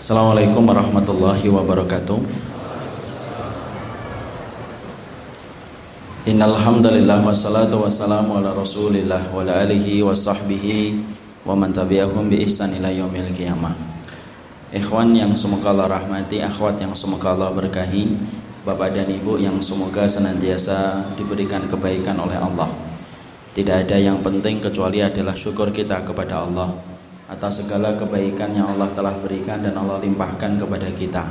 Assalamualaikum warahmatullahi wabarakatuh Innal hamdalillah wassalatu wassalamu ala Rasulillah wa ala alihi wa sahbihi wa man tabi'ahum bi ihsan ila yaumil qiyamah. Ikhwan yang semoga Allah rahmati, akhwat yang semoga Allah berkahi, Bapak dan Ibu yang semoga senantiasa diberikan kebaikan oleh Allah. Tidak ada yang penting kecuali adalah syukur kita kepada Allah atas segala kebaikan yang Allah telah berikan dan Allah limpahkan kepada kita.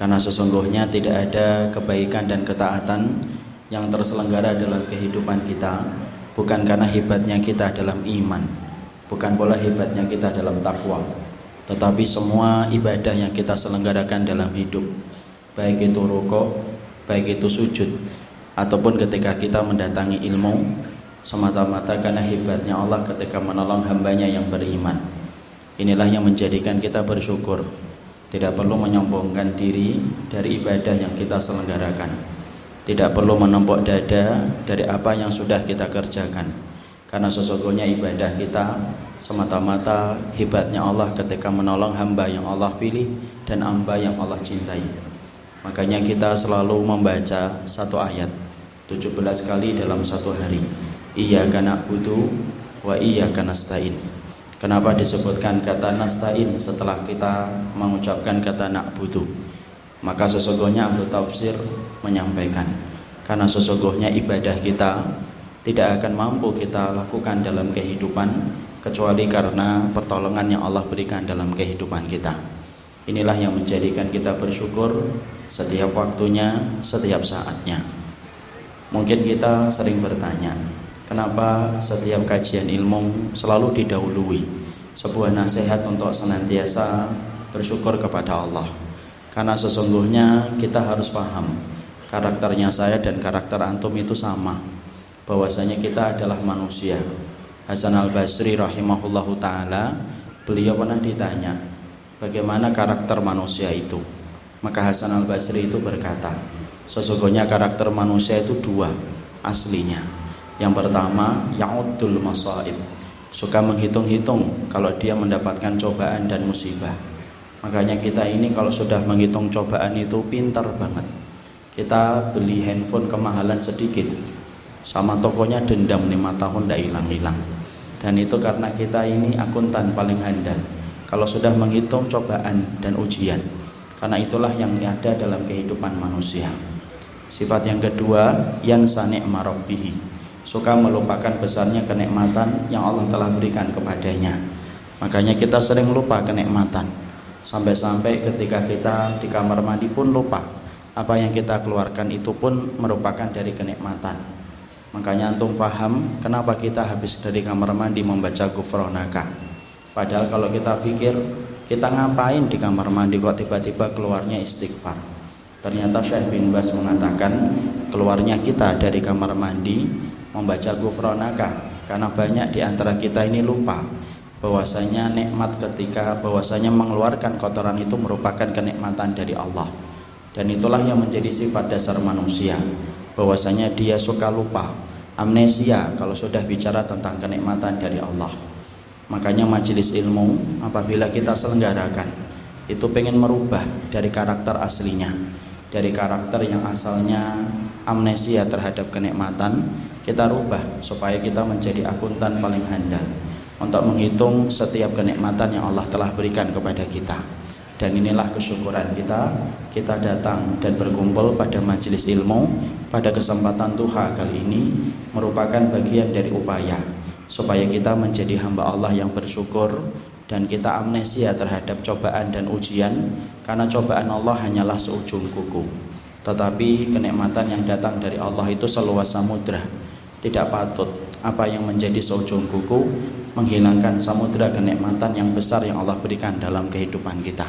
Karena sesungguhnya tidak ada kebaikan dan ketaatan yang terselenggara dalam kehidupan kita bukan karena hebatnya kita dalam iman, bukan pula hebatnya kita dalam takwa, tetapi semua ibadah yang kita selenggarakan dalam hidup baik itu rukuk, baik itu sujud, ataupun ketika kita mendatangi ilmu, semata-mata karena hebatnya Allah ketika menolong hambanya yang beriman. Inilah yang menjadikan kita bersyukur, tidak perlu menyombongkan diri dari ibadah yang kita selenggarakan. Tidak perlu menempok dada dari apa yang sudah kita kerjakan. Karena sesungguhnya ibadah kita semata-mata hebatnya Allah ketika menolong hamba yang Allah pilih dan hamba yang Allah cintai. Makanya kita selalu membaca satu ayat 17 kali dalam satu hari. Karena butuh wa karena stain. Kenapa disebutkan kata nastain setelah kita mengucapkan kata nak butuh? Maka sesungguhnya ahli tafsir menyampaikan karena sesungguhnya ibadah kita tidak akan mampu kita lakukan dalam kehidupan kecuali karena pertolongan yang Allah berikan dalam kehidupan kita. Inilah yang menjadikan kita bersyukur setiap waktunya, setiap saatnya. Mungkin kita sering bertanya, kenapa setiap kajian ilmu selalu didahului sebuah nasihat untuk senantiasa bersyukur kepada Allah. Karena sesungguhnya kita harus paham karakternya saya dan karakter antum itu sama. Bahwasanya kita adalah manusia. Hasan Al Basri rahimahullahu taala beliau pernah ditanya, bagaimana karakter manusia itu. Maka Hasan al Basri itu berkata, sesungguhnya karakter manusia itu dua aslinya. Yang pertama, ya'uddul masaib. Suka menghitung-hitung kalau dia mendapatkan cobaan dan musibah. Makanya kita ini kalau sudah menghitung cobaan itu pintar banget. Kita beli handphone kemahalan sedikit. Sama tokonya dendam lima tahun tidak hilang-hilang. Dan itu karena kita ini akuntan paling handal kalau sudah menghitung cobaan dan ujian karena itulah yang ada dalam kehidupan manusia sifat yang kedua yang sanik marabbihi suka melupakan besarnya kenikmatan yang Allah telah berikan kepadanya. Makanya kita sering lupa kenikmatan. Sampai-sampai ketika kita di kamar mandi pun lupa. Apa yang kita keluarkan itu pun merupakan dari kenikmatan. Makanya antum paham kenapa kita habis dari kamar mandi membaca gufronaka Padahal kalau kita pikir kita ngapain di kamar mandi kok tiba-tiba keluarnya istighfar. Ternyata Syekh bin Bas mengatakan keluarnya kita dari kamar mandi membaca gufronaka karena banyak di antara kita ini lupa bahwasanya nikmat ketika bahwasanya mengeluarkan kotoran itu merupakan kenikmatan dari Allah. Dan itulah yang menjadi sifat dasar manusia bahwasanya dia suka lupa amnesia kalau sudah bicara tentang kenikmatan dari Allah. Makanya majelis ilmu apabila kita selenggarakan itu pengen merubah dari karakter aslinya, dari karakter yang asalnya amnesia terhadap kenikmatan, kita rubah supaya kita menjadi akuntan paling handal untuk menghitung setiap kenikmatan yang Allah telah berikan kepada kita. Dan inilah kesyukuran kita, kita datang dan berkumpul pada majelis ilmu pada kesempatan Tuhan kali ini merupakan bagian dari upaya supaya kita menjadi hamba Allah yang bersyukur dan kita amnesia terhadap cobaan dan ujian karena cobaan Allah hanyalah seujung kuku. Tetapi kenikmatan yang datang dari Allah itu seluas samudra tidak patut apa yang menjadi seujung kuku menghilangkan samudra kenikmatan yang besar yang Allah berikan dalam kehidupan kita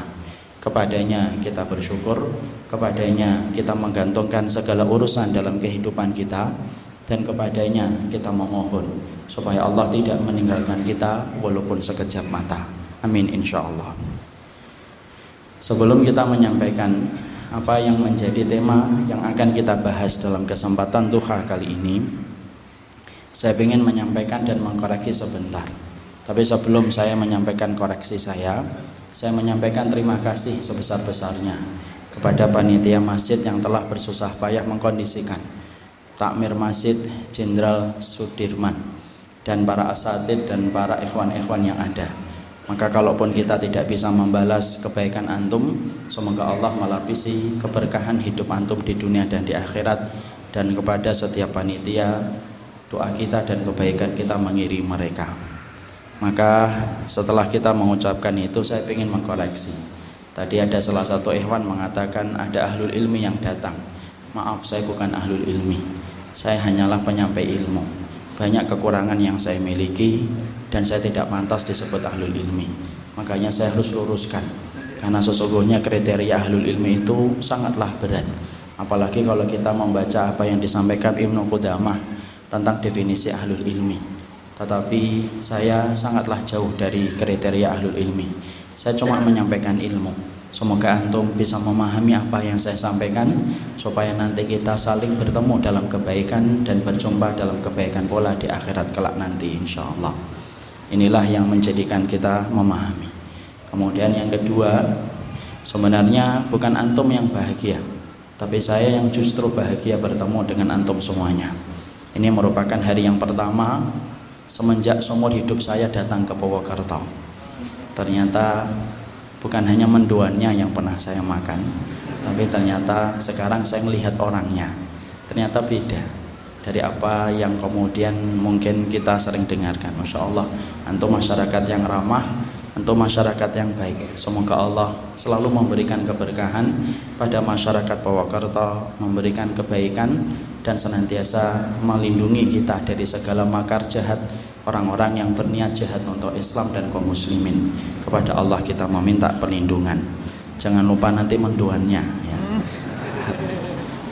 kepadanya kita bersyukur kepadanya kita menggantungkan segala urusan dalam kehidupan kita dan kepadanya kita memohon supaya Allah tidak meninggalkan kita walaupun sekejap mata. Amin insya Allah. Sebelum kita menyampaikan apa yang menjadi tema yang akan kita bahas dalam kesempatan duha kali ini, saya ingin menyampaikan dan mengkoreksi sebentar. Tapi sebelum saya menyampaikan koreksi saya, saya menyampaikan terima kasih sebesar-besarnya kepada panitia masjid yang telah bersusah payah mengkondisikan takmir masjid Jenderal Sudirman dan para asatid dan para ikhwan-ikhwan yang ada. Maka kalaupun kita tidak bisa membalas kebaikan antum, semoga Allah melapisi keberkahan hidup antum di dunia dan di akhirat dan kepada setiap panitia doa kita dan kebaikan kita mengiri mereka. Maka setelah kita mengucapkan itu saya ingin mengkoleksi. Tadi ada salah satu ikhwan mengatakan ada ahlul ilmi yang datang. Maaf saya bukan ahlul ilmi. Saya hanyalah penyampai ilmu. Banyak kekurangan yang saya miliki dan saya tidak pantas disebut ahlul ilmi. Makanya saya harus luruskan. Karena sesungguhnya kriteria ahlul ilmi itu sangatlah berat. Apalagi kalau kita membaca apa yang disampaikan Ibnu Qudamah tentang definisi ahlul ilmi. Tetapi saya sangatlah jauh dari kriteria ahlul ilmi. Saya cuma menyampaikan ilmu. Semoga antum bisa memahami apa yang saya sampaikan supaya nanti kita saling bertemu dalam kebaikan dan berjumpa dalam kebaikan pula di akhirat kelak nanti insya Allah. Inilah yang menjadikan kita memahami. Kemudian yang kedua, sebenarnya bukan antum yang bahagia, tapi saya yang justru bahagia bertemu dengan antum semuanya. Ini merupakan hari yang pertama semenjak seumur hidup saya datang ke Purwokerto. Ternyata bukan hanya menduannya yang pernah saya makan, tapi ternyata sekarang saya melihat orangnya. Ternyata beda dari apa yang kemudian mungkin kita sering dengarkan. Masya Allah, untuk masyarakat yang ramah, untuk masyarakat yang baik. Semoga Allah selalu memberikan keberkahan pada masyarakat Purwokerto, memberikan kebaikan dan senantiasa melindungi kita dari segala makar jahat orang-orang yang berniat jahat untuk Islam dan kaum muslimin. Kepada Allah kita meminta perlindungan. Jangan lupa nanti menduannya ya.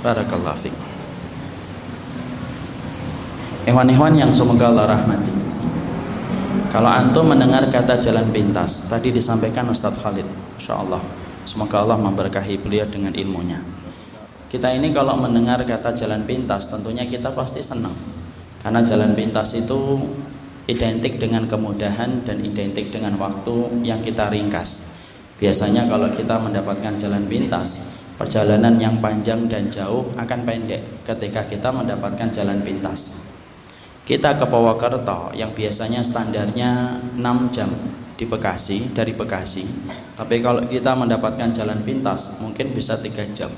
Barakallahu fiik. Hewan-hewan yang semoga Allah rahmati. Kalau antum mendengar kata jalan pintas, tadi disampaikan Ustadz Khalid, Insya Allah. Semoga Allah memberkahi beliau dengan ilmunya. Kita ini kalau mendengar kata jalan pintas, tentunya kita pasti senang. Karena jalan pintas itu identik dengan kemudahan dan identik dengan waktu yang kita ringkas. Biasanya kalau kita mendapatkan jalan pintas, perjalanan yang panjang dan jauh akan pendek ketika kita mendapatkan jalan pintas kita ke Purwokerto yang biasanya standarnya 6 jam di Bekasi dari Bekasi. Tapi kalau kita mendapatkan jalan pintas mungkin bisa tiga jam.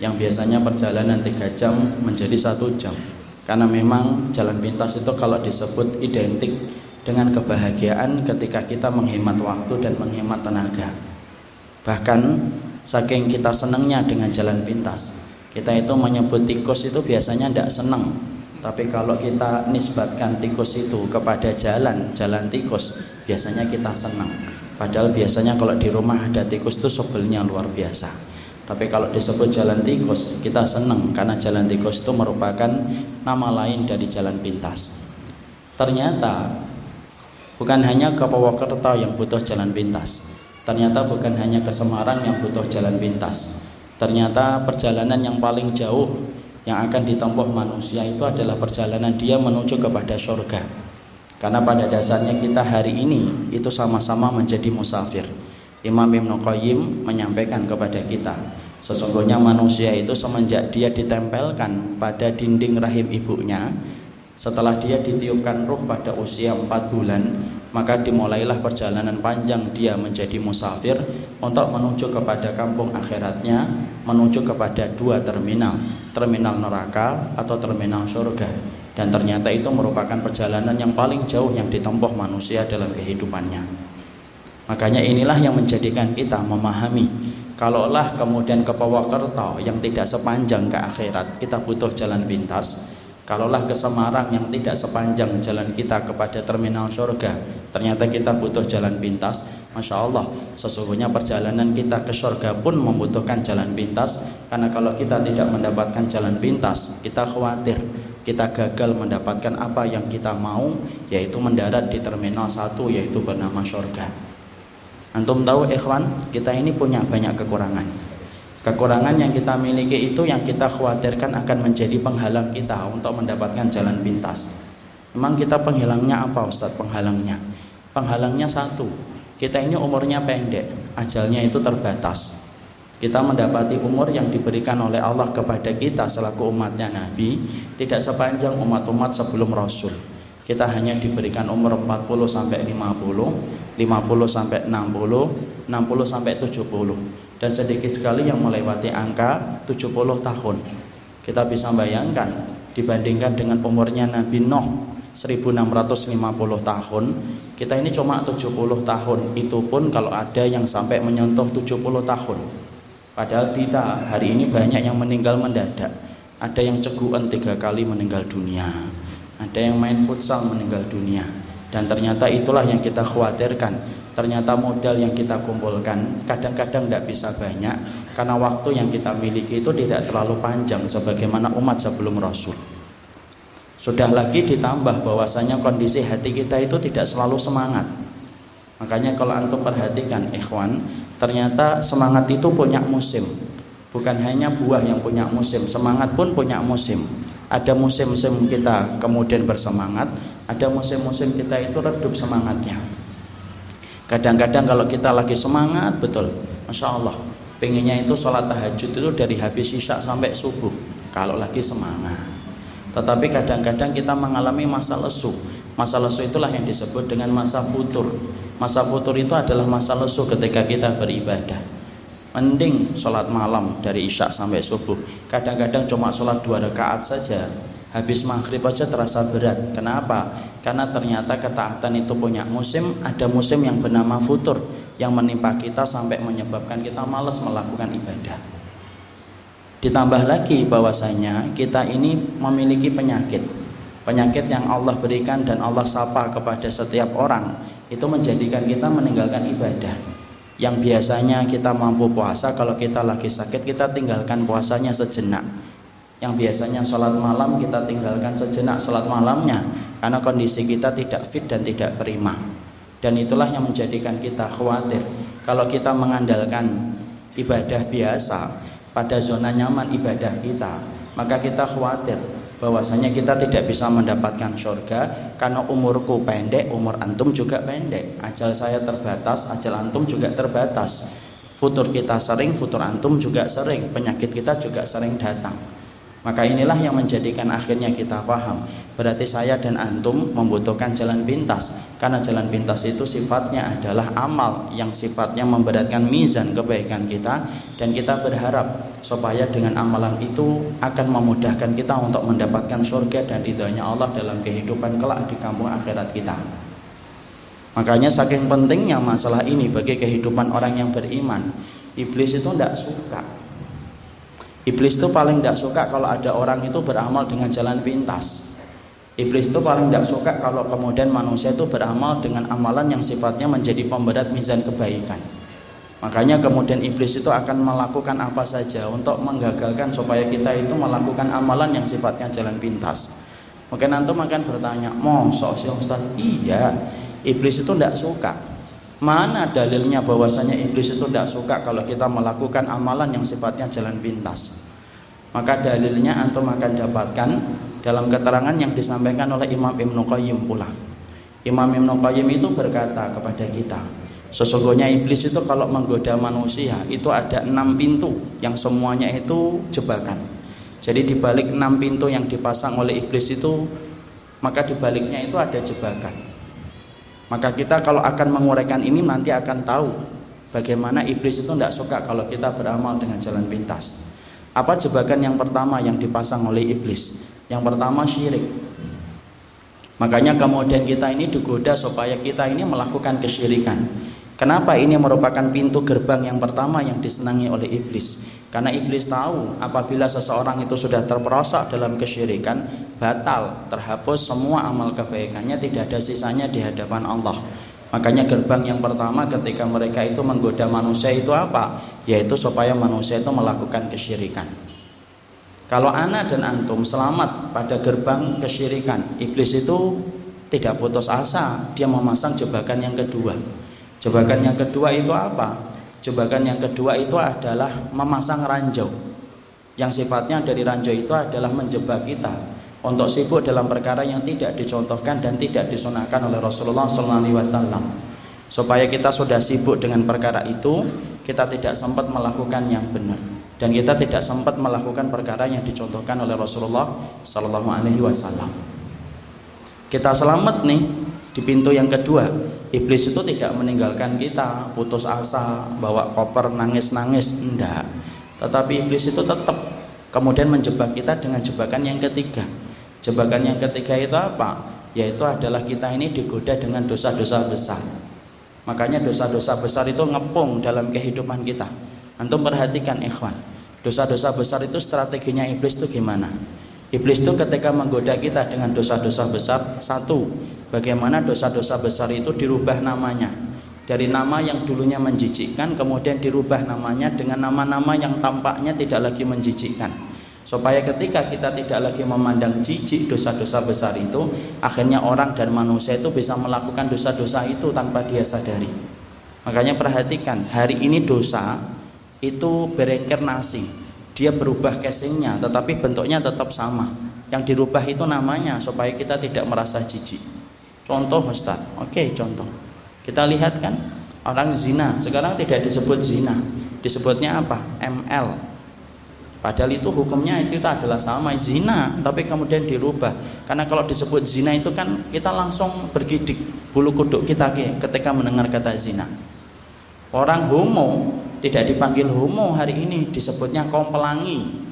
Yang biasanya perjalanan tiga jam menjadi satu jam. Karena memang jalan pintas itu kalau disebut identik dengan kebahagiaan ketika kita menghemat waktu dan menghemat tenaga. Bahkan saking kita senangnya dengan jalan pintas kita itu menyebut tikus itu biasanya tidak senang tapi kalau kita nisbatkan tikus itu kepada jalan, jalan tikus, biasanya kita senang. Padahal biasanya kalau di rumah ada tikus itu sebelnya luar biasa. Tapi kalau disebut jalan tikus, kita senang karena jalan tikus itu merupakan nama lain dari jalan pintas. Ternyata bukan hanya ke Purwokerto yang butuh jalan pintas. Ternyata bukan hanya ke Semarang yang butuh jalan pintas. Ternyata perjalanan yang paling jauh yang akan ditempuh manusia itu adalah perjalanan dia menuju kepada surga. Karena pada dasarnya kita hari ini itu sama-sama menjadi musafir. Imam Ibn Qayyim menyampaikan kepada kita, sesungguhnya manusia itu semenjak dia ditempelkan pada dinding rahim ibunya, setelah dia ditiupkan ruh pada usia 4 bulan, maka dimulailah perjalanan panjang dia menjadi musafir untuk menuju kepada kampung akhiratnya menuju kepada dua terminal terminal neraka atau terminal surga. Dan ternyata itu merupakan perjalanan yang paling jauh yang ditempuh manusia dalam kehidupannya. Makanya inilah yang menjadikan kita memahami kalaulah kemudian ke Purwokerto yang tidak sepanjang ke akhirat kita butuh jalan pintas. Kalaulah ke Semarang yang tidak sepanjang jalan kita kepada terminal surga, ternyata kita butuh jalan pintas. Masya Allah, sesungguhnya perjalanan kita ke surga pun membutuhkan jalan pintas. Karena kalau kita tidak mendapatkan jalan pintas, kita khawatir kita gagal mendapatkan apa yang kita mau, yaitu mendarat di terminal satu, yaitu bernama surga. Antum tahu ikhwan, kita ini punya banyak kekurangan Kekurangan yang kita miliki itu yang kita khawatirkan akan menjadi penghalang kita untuk mendapatkan jalan pintas. Memang kita penghilangnya apa Ustaz penghalangnya? Penghalangnya satu, kita ini umurnya pendek, ajalnya itu terbatas. Kita mendapati umur yang diberikan oleh Allah kepada kita selaku umatnya Nabi tidak sepanjang umat-umat sebelum Rasul. Kita hanya diberikan umur 40 sampai 50, 50 sampai 60, 60 sampai 70 dan sedikit sekali yang melewati angka 70 tahun. Kita bisa bayangkan dibandingkan dengan umurnya Nabi Nuh 1650 tahun kita ini cuma 70 tahun. Itu pun kalau ada yang sampai menyentuh 70 tahun. Padahal kita hari ini banyak yang meninggal mendadak. Ada yang ceguan tiga kali meninggal dunia. Ada yang main futsal meninggal dunia. Dan ternyata itulah yang kita khawatirkan. Ternyata modal yang kita kumpulkan kadang-kadang tidak bisa banyak. Karena waktu yang kita miliki itu tidak terlalu panjang sebagaimana umat sebelum Rasul sudah lagi ditambah bahwasanya kondisi hati kita itu tidak selalu semangat. Makanya kalau antum perhatikan ikhwan, ternyata semangat itu punya musim. Bukan hanya buah yang punya musim, semangat pun punya musim. Ada musim-musim kita kemudian bersemangat, ada musim-musim kita itu redup semangatnya. Kadang-kadang kalau kita lagi semangat betul, masya Allah, pengennya itu sholat tahajud itu dari habis isya sampai subuh. Kalau lagi semangat, tetapi kadang-kadang kita mengalami masa lesu. Masa lesu itulah yang disebut dengan masa futur. Masa futur itu adalah masa lesu ketika kita beribadah. Mending sholat malam dari isya sampai subuh. Kadang-kadang cuma sholat dua rakaat saja. Habis maghrib aja terasa berat. Kenapa? Karena ternyata ketaatan itu punya musim. Ada musim yang bernama futur yang menimpa kita sampai menyebabkan kita malas melakukan ibadah. Ditambah lagi bahwasanya kita ini memiliki penyakit. Penyakit yang Allah berikan dan Allah sapa kepada setiap orang itu menjadikan kita meninggalkan ibadah. Yang biasanya kita mampu puasa kalau kita lagi sakit kita tinggalkan puasanya sejenak. Yang biasanya sholat malam kita tinggalkan sejenak sholat malamnya karena kondisi kita tidak fit dan tidak prima. Dan itulah yang menjadikan kita khawatir kalau kita mengandalkan ibadah biasa pada zona nyaman ibadah kita maka kita khawatir bahwasanya kita tidak bisa mendapatkan surga karena umurku pendek, umur antum juga pendek. Ajal saya terbatas, ajal antum juga terbatas. Futur kita sering, futur antum juga sering, penyakit kita juga sering datang. Maka inilah yang menjadikan akhirnya kita faham. Berarti saya dan antum membutuhkan jalan pintas. Karena jalan pintas itu sifatnya adalah amal Yang sifatnya memberatkan mizan kebaikan kita. Dan kita berharap supaya dengan amalan itu Akan memudahkan kita untuk mendapatkan surga dan ridhonya Allah Dalam kehidupan kelak di kampung akhirat kita. Makanya saking pentingnya masalah ini bagi kehidupan orang yang beriman Iblis itu tidak suka Iblis itu paling tidak suka kalau ada orang itu beramal dengan jalan pintas. Iblis itu paling tidak suka kalau kemudian manusia itu beramal dengan amalan yang sifatnya menjadi pemberat mizan kebaikan. Makanya kemudian iblis itu akan melakukan apa saja untuk menggagalkan supaya kita itu melakukan amalan yang sifatnya jalan pintas. Mungkin antum akan bertanya, mau sih Ustaz?" Iya, iblis itu tidak suka. Mana dalilnya bahwasanya iblis itu tidak suka kalau kita melakukan amalan yang sifatnya jalan pintas? Maka dalilnya antum akan dapatkan dalam keterangan yang disampaikan oleh Imam Ibn Qayyim pula. Imam Ibn Qayyim itu berkata kepada kita, sesungguhnya iblis itu kalau menggoda manusia itu ada enam pintu yang semuanya itu jebakan. Jadi di balik enam pintu yang dipasang oleh iblis itu, maka di baliknya itu ada jebakan. Maka kita kalau akan menguraikan ini nanti akan tahu bagaimana iblis itu tidak suka kalau kita beramal dengan jalan pintas. Apa jebakan yang pertama yang dipasang oleh iblis? Yang pertama syirik. Makanya kemudian kita ini digoda supaya kita ini melakukan kesyirikan. Kenapa ini merupakan pintu gerbang yang pertama yang disenangi oleh iblis? Karena iblis tahu apabila seseorang itu sudah terperosok dalam kesyirikan, batal, terhapus semua amal kebaikannya, tidak ada sisanya di hadapan Allah. Makanya gerbang yang pertama ketika mereka itu menggoda manusia itu apa? Yaitu supaya manusia itu melakukan kesyirikan. Kalau anak dan antum selamat pada gerbang kesyirikan, iblis itu tidak putus asa, dia memasang jebakan yang kedua. Jebakan yang kedua itu apa? Jebakan yang kedua itu adalah memasang ranjau. Yang sifatnya dari ranjau itu adalah menjebak kita untuk sibuk dalam perkara yang tidak dicontohkan dan tidak disunahkan oleh Rasulullah SAW supaya kita sudah sibuk dengan perkara itu kita tidak sempat melakukan yang benar dan kita tidak sempat melakukan perkara yang dicontohkan oleh Rasulullah Sallallahu Alaihi Wasallam kita selamat nih di pintu yang kedua iblis itu tidak meninggalkan kita putus asa bawa koper nangis-nangis enggak tetapi iblis itu tetap kemudian menjebak kita dengan jebakan yang ketiga Jebakan yang ketiga itu apa? Yaitu adalah kita ini digoda dengan dosa-dosa besar. Makanya dosa-dosa besar itu ngepung dalam kehidupan kita. Antum perhatikan ikhwan. Dosa-dosa besar itu strateginya iblis itu gimana? Iblis itu ketika menggoda kita dengan dosa-dosa besar, satu, bagaimana dosa-dosa besar itu dirubah namanya. Dari nama yang dulunya menjijikkan, kemudian dirubah namanya dengan nama-nama yang tampaknya tidak lagi menjijikkan. Supaya ketika kita tidak lagi memandang jijik dosa-dosa besar itu akhirnya orang dan manusia itu bisa melakukan dosa-dosa itu tanpa dia sadari. Makanya perhatikan hari ini dosa itu bereinkarnasi dia berubah casingnya tetapi bentuknya tetap sama. Yang dirubah itu namanya supaya kita tidak merasa jijik. Contoh Ustaz. Oke contoh. Kita lihat kan orang zina. Sekarang tidak disebut zina. Disebutnya apa? ML Padahal itu hukumnya itu adalah sama zina, tapi kemudian dirubah. Karena kalau disebut zina itu kan kita langsung bergidik bulu kuduk kita ketika mendengar kata zina. Orang homo tidak dipanggil homo hari ini disebutnya kaum pelangi,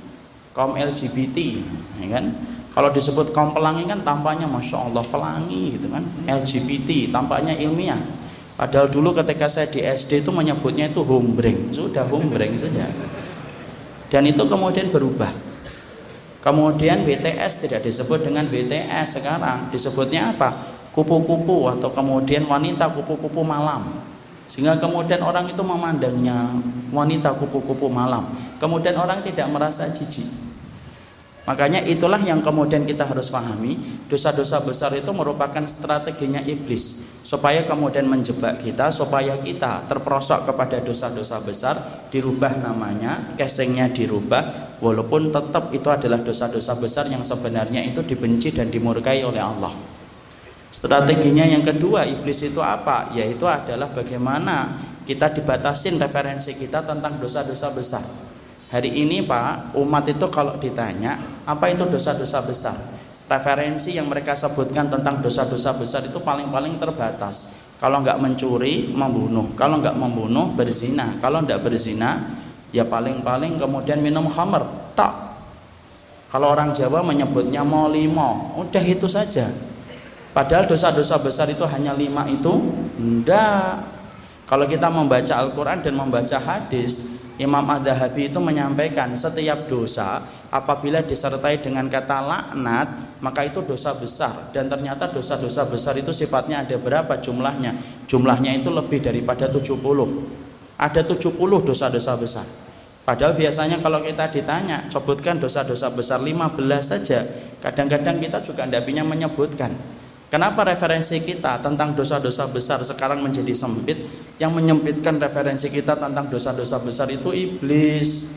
kaum LGBT, ya kan? Kalau disebut kaum pelangi kan tampaknya masya Allah pelangi gitu kan, LGBT tampaknya ilmiah. Padahal dulu ketika saya di SD itu menyebutnya itu hombreng, sudah hombreng saja. Dan itu kemudian berubah. Kemudian BTS tidak disebut dengan BTS sekarang. Disebutnya apa? Kupu-kupu atau kemudian wanita kupu-kupu malam sehingga kemudian orang itu memandangnya wanita kupu-kupu malam kemudian orang tidak merasa jijik Makanya itulah yang kemudian kita harus pahami, dosa-dosa besar itu merupakan strateginya iblis supaya kemudian menjebak kita supaya kita terperosok kepada dosa-dosa besar, dirubah namanya, casingnya dirubah walaupun tetap itu adalah dosa-dosa besar yang sebenarnya itu dibenci dan dimurkai oleh Allah. Strateginya yang kedua iblis itu apa? Yaitu adalah bagaimana kita dibatasin referensi kita tentang dosa-dosa besar Hari ini Pak, umat itu kalau ditanya apa itu dosa-dosa besar, referensi yang mereka sebutkan tentang dosa-dosa besar itu paling-paling terbatas. Kalau nggak mencuri, membunuh. Kalau nggak membunuh, berzina. Kalau nggak berzina, ya paling-paling kemudian minum khamr. Tak. Kalau orang Jawa menyebutnya molimo, udah itu saja. Padahal dosa-dosa besar itu hanya lima itu, enggak. Kalau kita membaca Al-Quran dan membaca hadis, Imam Ad-Dahabi itu menyampaikan setiap dosa apabila disertai dengan kata laknat maka itu dosa besar. Dan ternyata dosa-dosa besar itu sifatnya ada berapa jumlahnya? Jumlahnya itu lebih daripada 70 ada 70 dosa-dosa besar. Padahal biasanya kalau kita ditanya sebutkan dosa-dosa besar 15 saja. Kadang-kadang kita juga tidak punya menyebutkan Kenapa referensi kita tentang dosa-dosa besar sekarang menjadi sempit? Yang menyempitkan referensi kita tentang dosa-dosa besar itu iblis.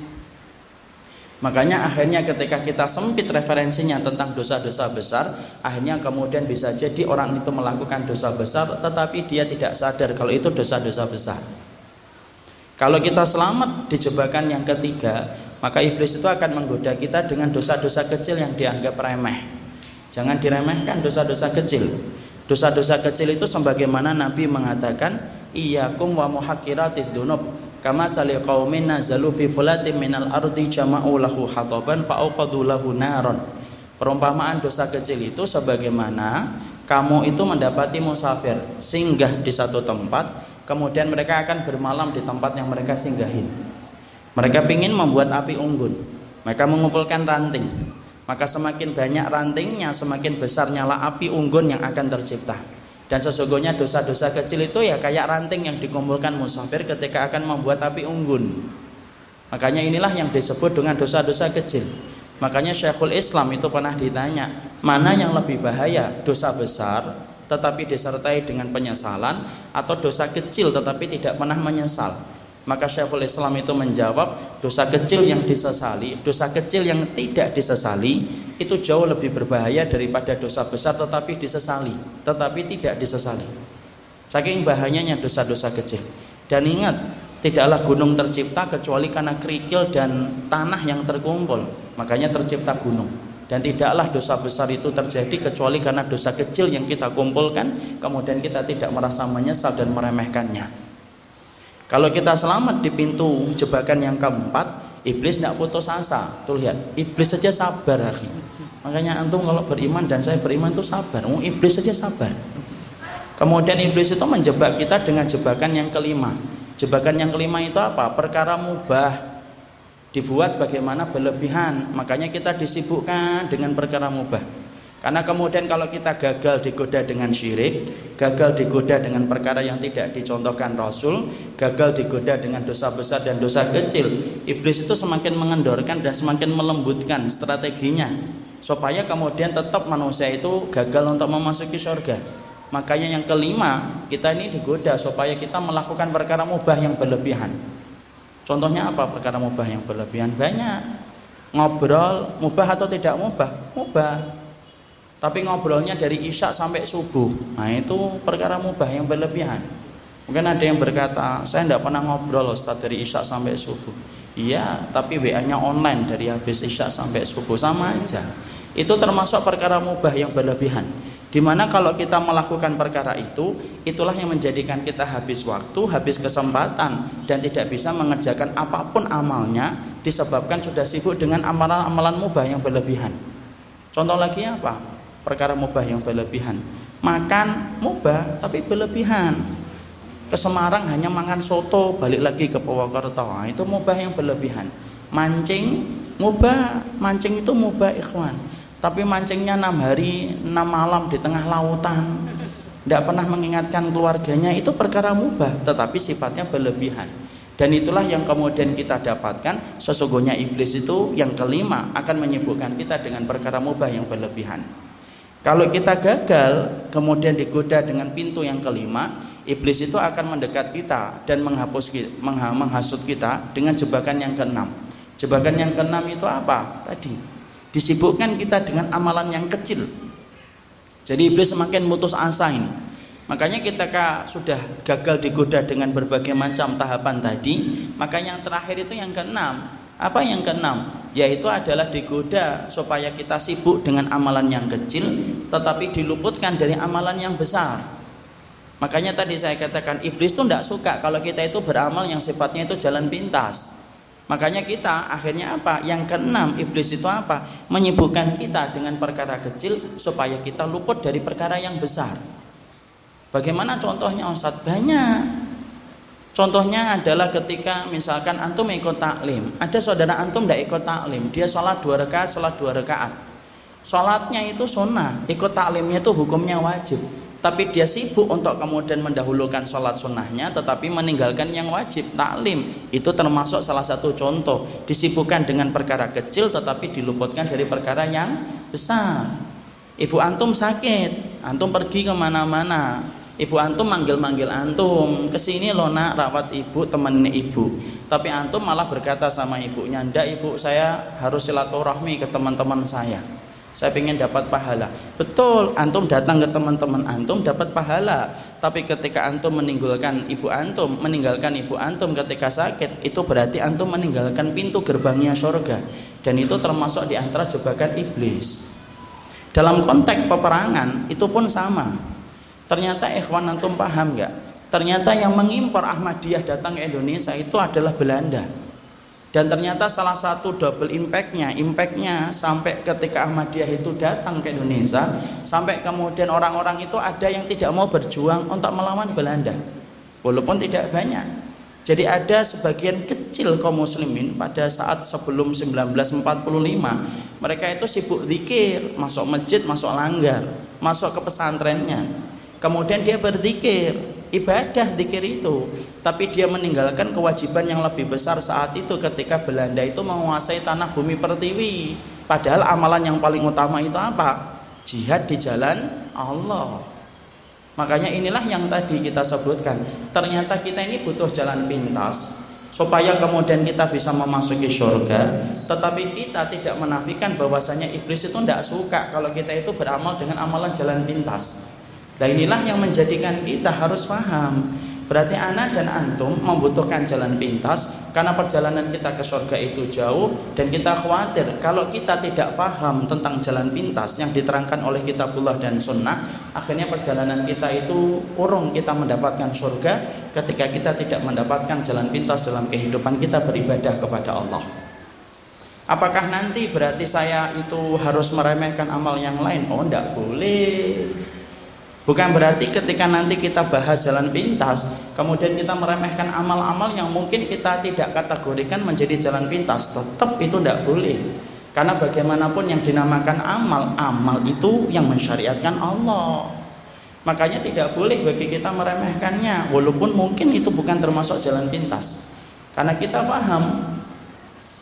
Makanya akhirnya ketika kita sempit referensinya tentang dosa-dosa besar, akhirnya kemudian bisa jadi orang itu melakukan dosa besar tetapi dia tidak sadar kalau itu dosa-dosa besar. Kalau kita selamat di jebakan yang ketiga, maka iblis itu akan menggoda kita dengan dosa-dosa kecil yang dianggap remeh. Jangan diremehkan dosa-dosa kecil. Dosa-dosa kecil itu sebagaimana Nabi mengatakan, "Iyyakum wa muhaqqiratid dunub." Kama sali qaumin nazalu bi fulatin minal ardi jama'u lahu hataban fa lahu naron. Perumpamaan dosa kecil itu sebagaimana kamu itu mendapati musafir singgah di satu tempat, kemudian mereka akan bermalam di tempat yang mereka singgahin. Mereka ingin membuat api unggun. Mereka mengumpulkan ranting, maka semakin banyak rantingnya semakin besar nyala api unggun yang akan tercipta. Dan sesungguhnya dosa-dosa kecil itu ya kayak ranting yang dikumpulkan musafir ketika akan membuat api unggun. Makanya inilah yang disebut dengan dosa-dosa kecil. Makanya Syekhul Islam itu pernah ditanya mana yang lebih bahaya dosa besar tetapi disertai dengan penyesalan atau dosa kecil tetapi tidak pernah menyesal Maka Syekhul Islam itu menjawab dosa kecil yang disesali, dosa kecil yang tidak disesali itu jauh lebih berbahaya daripada dosa besar tetapi disesali, tetapi tidak disesali. Saking bahayanya dosa-dosa kecil. Dan ingat, tidaklah gunung tercipta kecuali karena kerikil dan tanah yang terkumpul. Makanya tercipta gunung. Dan tidaklah dosa besar itu terjadi kecuali karena dosa kecil yang kita kumpulkan, kemudian kita tidak merasa menyesal dan meremehkannya. Kalau kita selamat di pintu jebakan yang keempat, iblis tidak putus asa. Tuh lihat, iblis saja sabar. Makanya antum kalau beriman dan saya beriman itu sabar. Oh, iblis saja sabar. Kemudian iblis itu menjebak kita dengan jebakan yang kelima. Jebakan yang kelima itu apa? Perkara mubah dibuat bagaimana berlebihan. Makanya kita disibukkan dengan perkara mubah. Karena kemudian kalau kita gagal digoda dengan syirik, gagal digoda dengan perkara yang tidak dicontohkan Rasul, gagal digoda dengan dosa besar dan dosa kecil, iblis itu semakin mengendorkan dan semakin melembutkan strateginya supaya kemudian tetap manusia itu gagal untuk memasuki surga. Makanya yang kelima, kita ini digoda supaya kita melakukan perkara mubah yang berlebihan. Contohnya apa perkara mubah yang berlebihan? Banyak. Ngobrol mubah atau tidak mubah? Mubah tapi ngobrolnya dari isya sampai subuh. Nah itu perkara mubah yang berlebihan. Mungkin ada yang berkata saya tidak pernah ngobrol Ustaz dari isya sampai subuh. Iya tapi WA nya online dari habis isya sampai subuh. Sama aja. Itu termasuk perkara mubah yang berlebihan. Di mana kalau kita melakukan perkara itu itulah yang menjadikan kita habis waktu habis kesempatan dan tidak bisa mengerjakan apa pun amalnya disebabkan sudah sibuk dengan amalan-amalan mubah yang berlebihan. Contoh lagi apa perkara mubah yang berlebihan. Makan mubah tapi berlebihan. Ke Semarang hanya makan soto balik lagi ke Purwokerto. Nah, itu mubah yang berlebihan. Mancing mubah mancing itu mubah ikhwan. Tapi mancingnya enam hari enam malam di tengah lautan. Tidak pernah mengingatkan keluarganya itu perkara mubah tetapi sifatnya berlebihan. Dan itulah yang kemudian kita dapatkan sesungguhnya iblis itu yang kelima akan menyibukkan kita dengan perkara mubah yang berlebihan kalau kita gagal, kemudian digoda dengan pintu yang kelima, iblis itu akan mendekat kita dan menghapus menghasut kita dengan jebakan yang keenam. Jebakan yang keenam itu apa? Tadi disibukkan kita dengan amalan yang kecil. Jadi iblis semakin mutus asa ini. Makanya kita sudah gagal digoda dengan berbagai macam tahapan tadi, maka yang terakhir itu yang keenam. Apa yang keenam? Yaitu adalah digoda supaya kita sibuk dengan amalan yang kecil tetapi diluputkan dari amalan yang besar. Makanya tadi saya katakan iblis itu tidak suka kalau kita itu beramal yang sifatnya itu jalan pintas. Makanya kita akhirnya apa? Yang keenam iblis itu apa? Menyibukkan kita dengan perkara kecil supaya kita luput dari perkara yang besar. Bagaimana contohnya Ustaz? Banyak. Contohnya adalah ketika misalkan antum ikut taklim, ada saudara antum tidak ikut taklim, dia sholat dua rakaat, sholat dua rakaat. Sholatnya itu sunnah, ikut taklimnya itu hukumnya wajib. Tapi dia sibuk untuk kemudian mendahulukan sholat sunnahnya, tetapi meninggalkan yang wajib taklim. Itu termasuk salah satu contoh disibukkan dengan perkara kecil, tetapi diluputkan dari perkara yang besar. Ibu antum sakit, antum pergi ke mana-mana, Ibu antum manggil-manggil antum. Ke sini loh nak rawat ibu temen ibu. Tapi antum malah berkata sama ibunya ndak ibu saya harus silaturahmi ke teman-teman saya. Saya ingin dapat pahala. Betul antum datang ke teman-teman antum dapat pahala. Tapi ketika antum meninggalkan ibu antum meninggalkan ibu antum ketika sakit itu berarti antum meninggalkan pintu gerbangnya surga dan itu termasuk di antara jebakan iblis. Dalam konteks peperangan itu pun sama Ternyata ikhwan antum paham nggak? Ternyata yang mengimpor Ahmadiyah datang ke Indonesia itu adalah Belanda. Dan ternyata salah satu double impactnya, impactnya sampai ketika Ahmadiyah itu datang ke Indonesia, sampai kemudian orang-orang itu ada yang tidak mau berjuang untuk melawan Belanda, walaupun tidak banyak. Jadi ada sebagian kecil kaum muslimin pada saat sebelum 1945 mereka itu sibuk zikir, masuk masjid, masuk langgar, masuk ke pesantrennya kemudian dia berzikir ibadah zikir itu. Tapi dia meninggalkan kewajiban yang lebih besar saat itu ketika Belanda itu menguasai tanah bumi pertiwi. Padahal amalan yang paling utama itu apa? Jihad di jalan Allah. Makanya inilah yang tadi kita sebutkan. Ternyata kita ini butuh jalan pintas supaya kemudian kita bisa memasuki surga. Tetapi kita tidak menafikan bahwasanya iblis itu tidak suka kalau kita itu beramal dengan amalan jalan pintas nah inilah yang menjadikan kita harus paham Berarti anak dan antum membutuhkan jalan pintas karena perjalanan kita ke surga itu jauh dan kita khawatir kalau kita tidak faham tentang jalan pintas yang diterangkan oleh kitabullah dan sunnah akhirnya perjalanan kita itu urung kita mendapatkan surga ketika kita tidak mendapatkan jalan pintas dalam kehidupan kita beribadah kepada Allah. Apakah nanti berarti saya itu harus meremehkan amal yang lain? Oh, tidak boleh. Bukan berarti ketika nanti kita bahas jalan pintas, kemudian kita meremehkan amal-amal yang mungkin kita tidak kategorikan menjadi jalan pintas. Tetap itu tidak boleh. Karena bagaimanapun yang dinamakan amal, amal itu yang mensyariatkan Allah. Makanya tidak boleh bagi kita meremehkannya, walaupun mungkin itu bukan termasuk jalan pintas. Karena kita paham,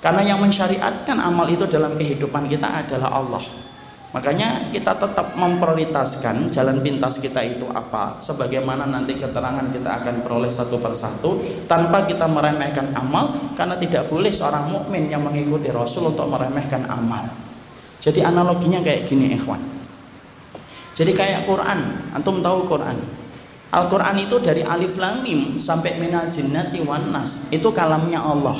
karena yang mensyariatkan amal itu dalam kehidupan kita adalah Allah. Makanya kita tetap memprioritaskan jalan pintas kita itu apa Sebagaimana nanti keterangan kita akan peroleh satu persatu Tanpa kita meremehkan amal Karena tidak boleh seorang mukmin yang mengikuti Rasul untuk meremehkan amal. Jadi analoginya kayak gini ikhwan. Jadi kayak Quran Antum tahu Quran? Al-Quran itu dari alif lam mim sampai minal jinnati wan nas Itu kalamnya Allah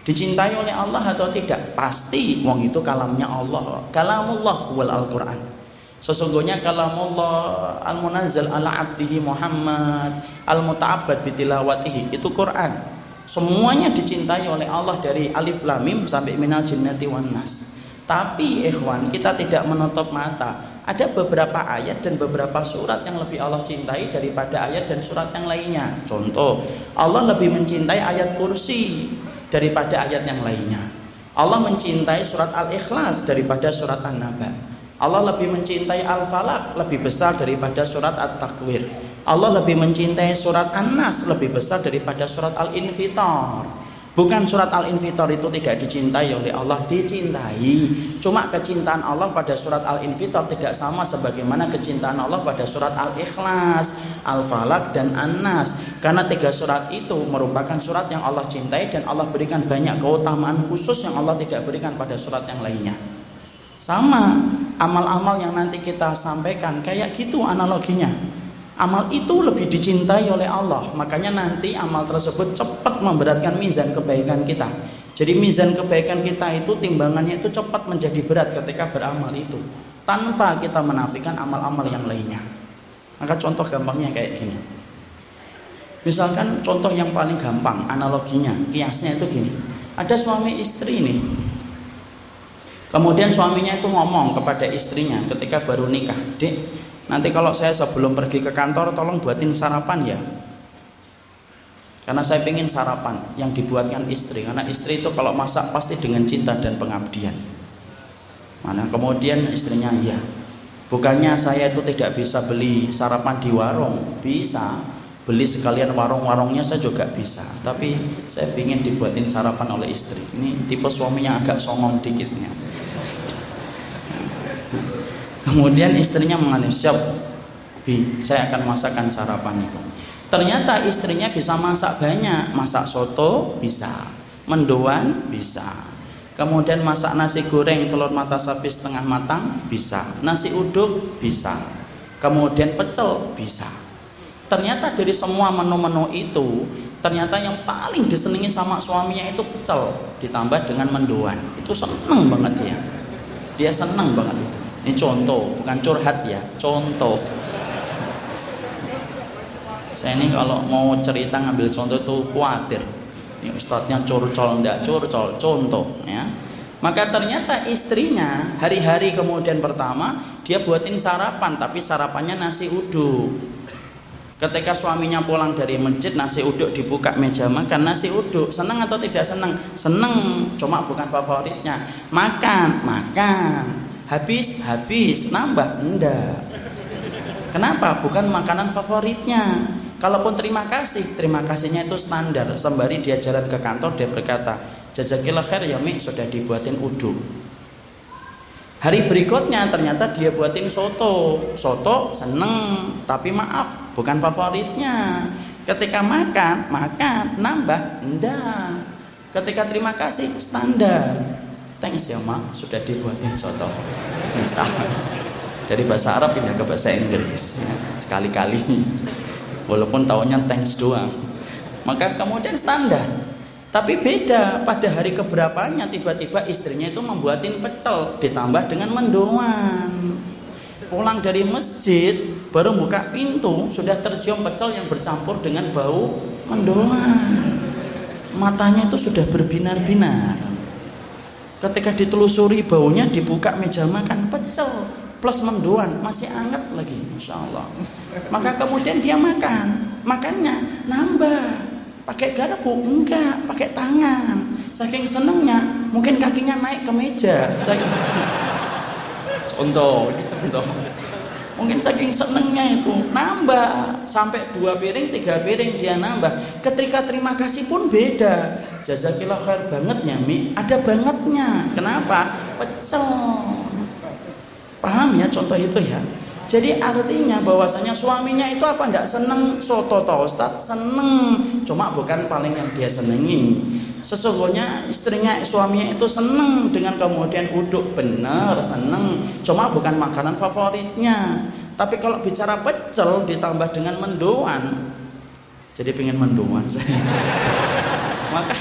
Dicintai oleh Allah atau tidak? Pasti wong itu kalamnya Allah. Kalamullah wal Al-Qur'an. Sesungguhnya kalamullah al-munazzal ala abdihi Muhammad al-muta'abbad bitilawatihi itu Quran. Semuanya dicintai oleh Allah dari alif lam mim sampai minal jinnati wan nas. Tapi ikhwan, kita tidak menutup mata. Ada beberapa ayat dan beberapa surat yang lebih Allah cintai daripada ayat dan surat yang lainnya. Contoh, Allah lebih mencintai ayat kursi daripada ayat yang lainnya. Allah mencintai surat Al-Ikhlas daripada surat An-Naba. Allah lebih mencintai Al-Falaq lebih besar daripada surat At-Takwir. Allah lebih mencintai surat An-Nas lebih besar daripada surat Al-Infitar. Bukan surat Al-Infitar itu tidak dicintai oleh Allah, dicintai. Cuma kecintaan Allah pada surat Al-Infitar tidak sama sebagaimana kecintaan Allah pada surat Al-Ikhlas, Al-Falaq dan An-Nas. Karena tiga surat itu merupakan surat yang Allah cintai dan Allah berikan banyak keutamaan khusus yang Allah tidak berikan pada surat yang lainnya. Sama amal-amal yang nanti kita sampaikan kayak gitu analoginya amal itu lebih dicintai oleh Allah. Makanya nanti amal tersebut cepat memberatkan mizan kebaikan kita. Jadi mizan kebaikan kita itu timbangannya itu cepat menjadi berat ketika beramal itu. Tanpa kita menafikan amal-amal yang lainnya. Maka contoh gampangnya kayak gini. Misalkan contoh yang paling gampang analoginya kiasnya itu gini. Ada suami istri ini kemudian suaminya itu ngomong kepada istrinya ketika baru nikah dek Nanti kalau saya sebelum pergi ke kantor tolong buatin sarapan ya. Karena saya ingin sarapan yang dibuatkan istri. Karena istri itu kalau masak pasti dengan cinta dan pengabdian. Mana kemudian istrinya ya. Bukannya saya itu tidak bisa beli sarapan di warung, bisa beli sekalian warung-warungnya saya juga bisa tapi saya ingin dibuatin sarapan oleh istri ini tipe suaminya agak songong dikitnya Kemudian istrinya mengalih siap, bi, saya akan masakan sarapan itu. Ternyata istrinya bisa masak banyak, masak soto bisa, mendoan bisa. Kemudian masak nasi goreng telur mata sapi setengah matang bisa, nasi uduk bisa. Kemudian pecel bisa. Ternyata dari semua menu-menu itu, ternyata yang paling disenangi sama suaminya itu pecel ditambah dengan mendoan. Itu seneng banget dia. Dia seneng banget itu. Ini contoh, bukan curhat ya, contoh. Saya ini kalau mau cerita ngambil contoh itu khawatir. Ini ustadznya curcol, enggak curcol, contoh ya. Maka ternyata istrinya hari-hari kemudian pertama dia buatin sarapan, tapi sarapannya nasi uduk. Ketika suaminya pulang dari masjid nasi uduk dibuka meja makan nasi uduk senang atau tidak senang? Senang, cuma bukan favoritnya. Makan, makan habis habis. Nambah? Enggak. Kenapa? Bukan makanan favoritnya. Kalaupun terima kasih terima kasihnya itu standar. Sembari dia jalan ke kantor dia berkata jazakillah khair ya mi. Sudah dibuatin uduk. Hari berikutnya ternyata dia buatin soto. Soto seneng tapi maaf bukan favoritnya. Ketika makan makan. Nambah? Enggak. Ketika terima kasih standar thanks ya ma. Sudah dibuatin soto. Misal. Dari bahasa Arab pindah ke bahasa Inggris ya, sekali-kali. Walaupun tahunya thanks doang. Maka kemudian standar. Tapi beda. Pada hari keberapanya tiba-tiba istrinya itu membuatin pecel ditambah dengan mendoan. Pulang dari masjid baru buka pintu sudah tercium pecel yang bercampur dengan bau mendoan. Matanya itu sudah berbinar-binar ketika ditelusuri baunya dibuka meja makan pecel plus mendoan masih hangat lagi Masya Allah. Maka kemudian dia makan makannya nambah. Pakai garpu? Enggak pakai tangan. Saking senengnya mungkin kakinya naik ke meja. Saking contoh ini contoh mungkin saking senengnya itu. Nambah. Sampai dua piring tiga piring dia nambah. Ketika terima kasih pun beda. Jazakillah khair bangetnya mi ada bangetnya. Kenapa? Pecel. Paham ya contoh itu ya jadi artinya bahwasanya suaminya itu apa enggak seneng soto toh Ustaz? Seneng. Cuma bukan paling yang dia senengi. Sesungguhnya istrinya suaminya itu seneng dengan kemudian uduk benar seneng. Cuma bukan makanan favoritnya. Tapi kalau bicara pecel ditambah dengan mendoan, jadi pengen mendoan saya. Maka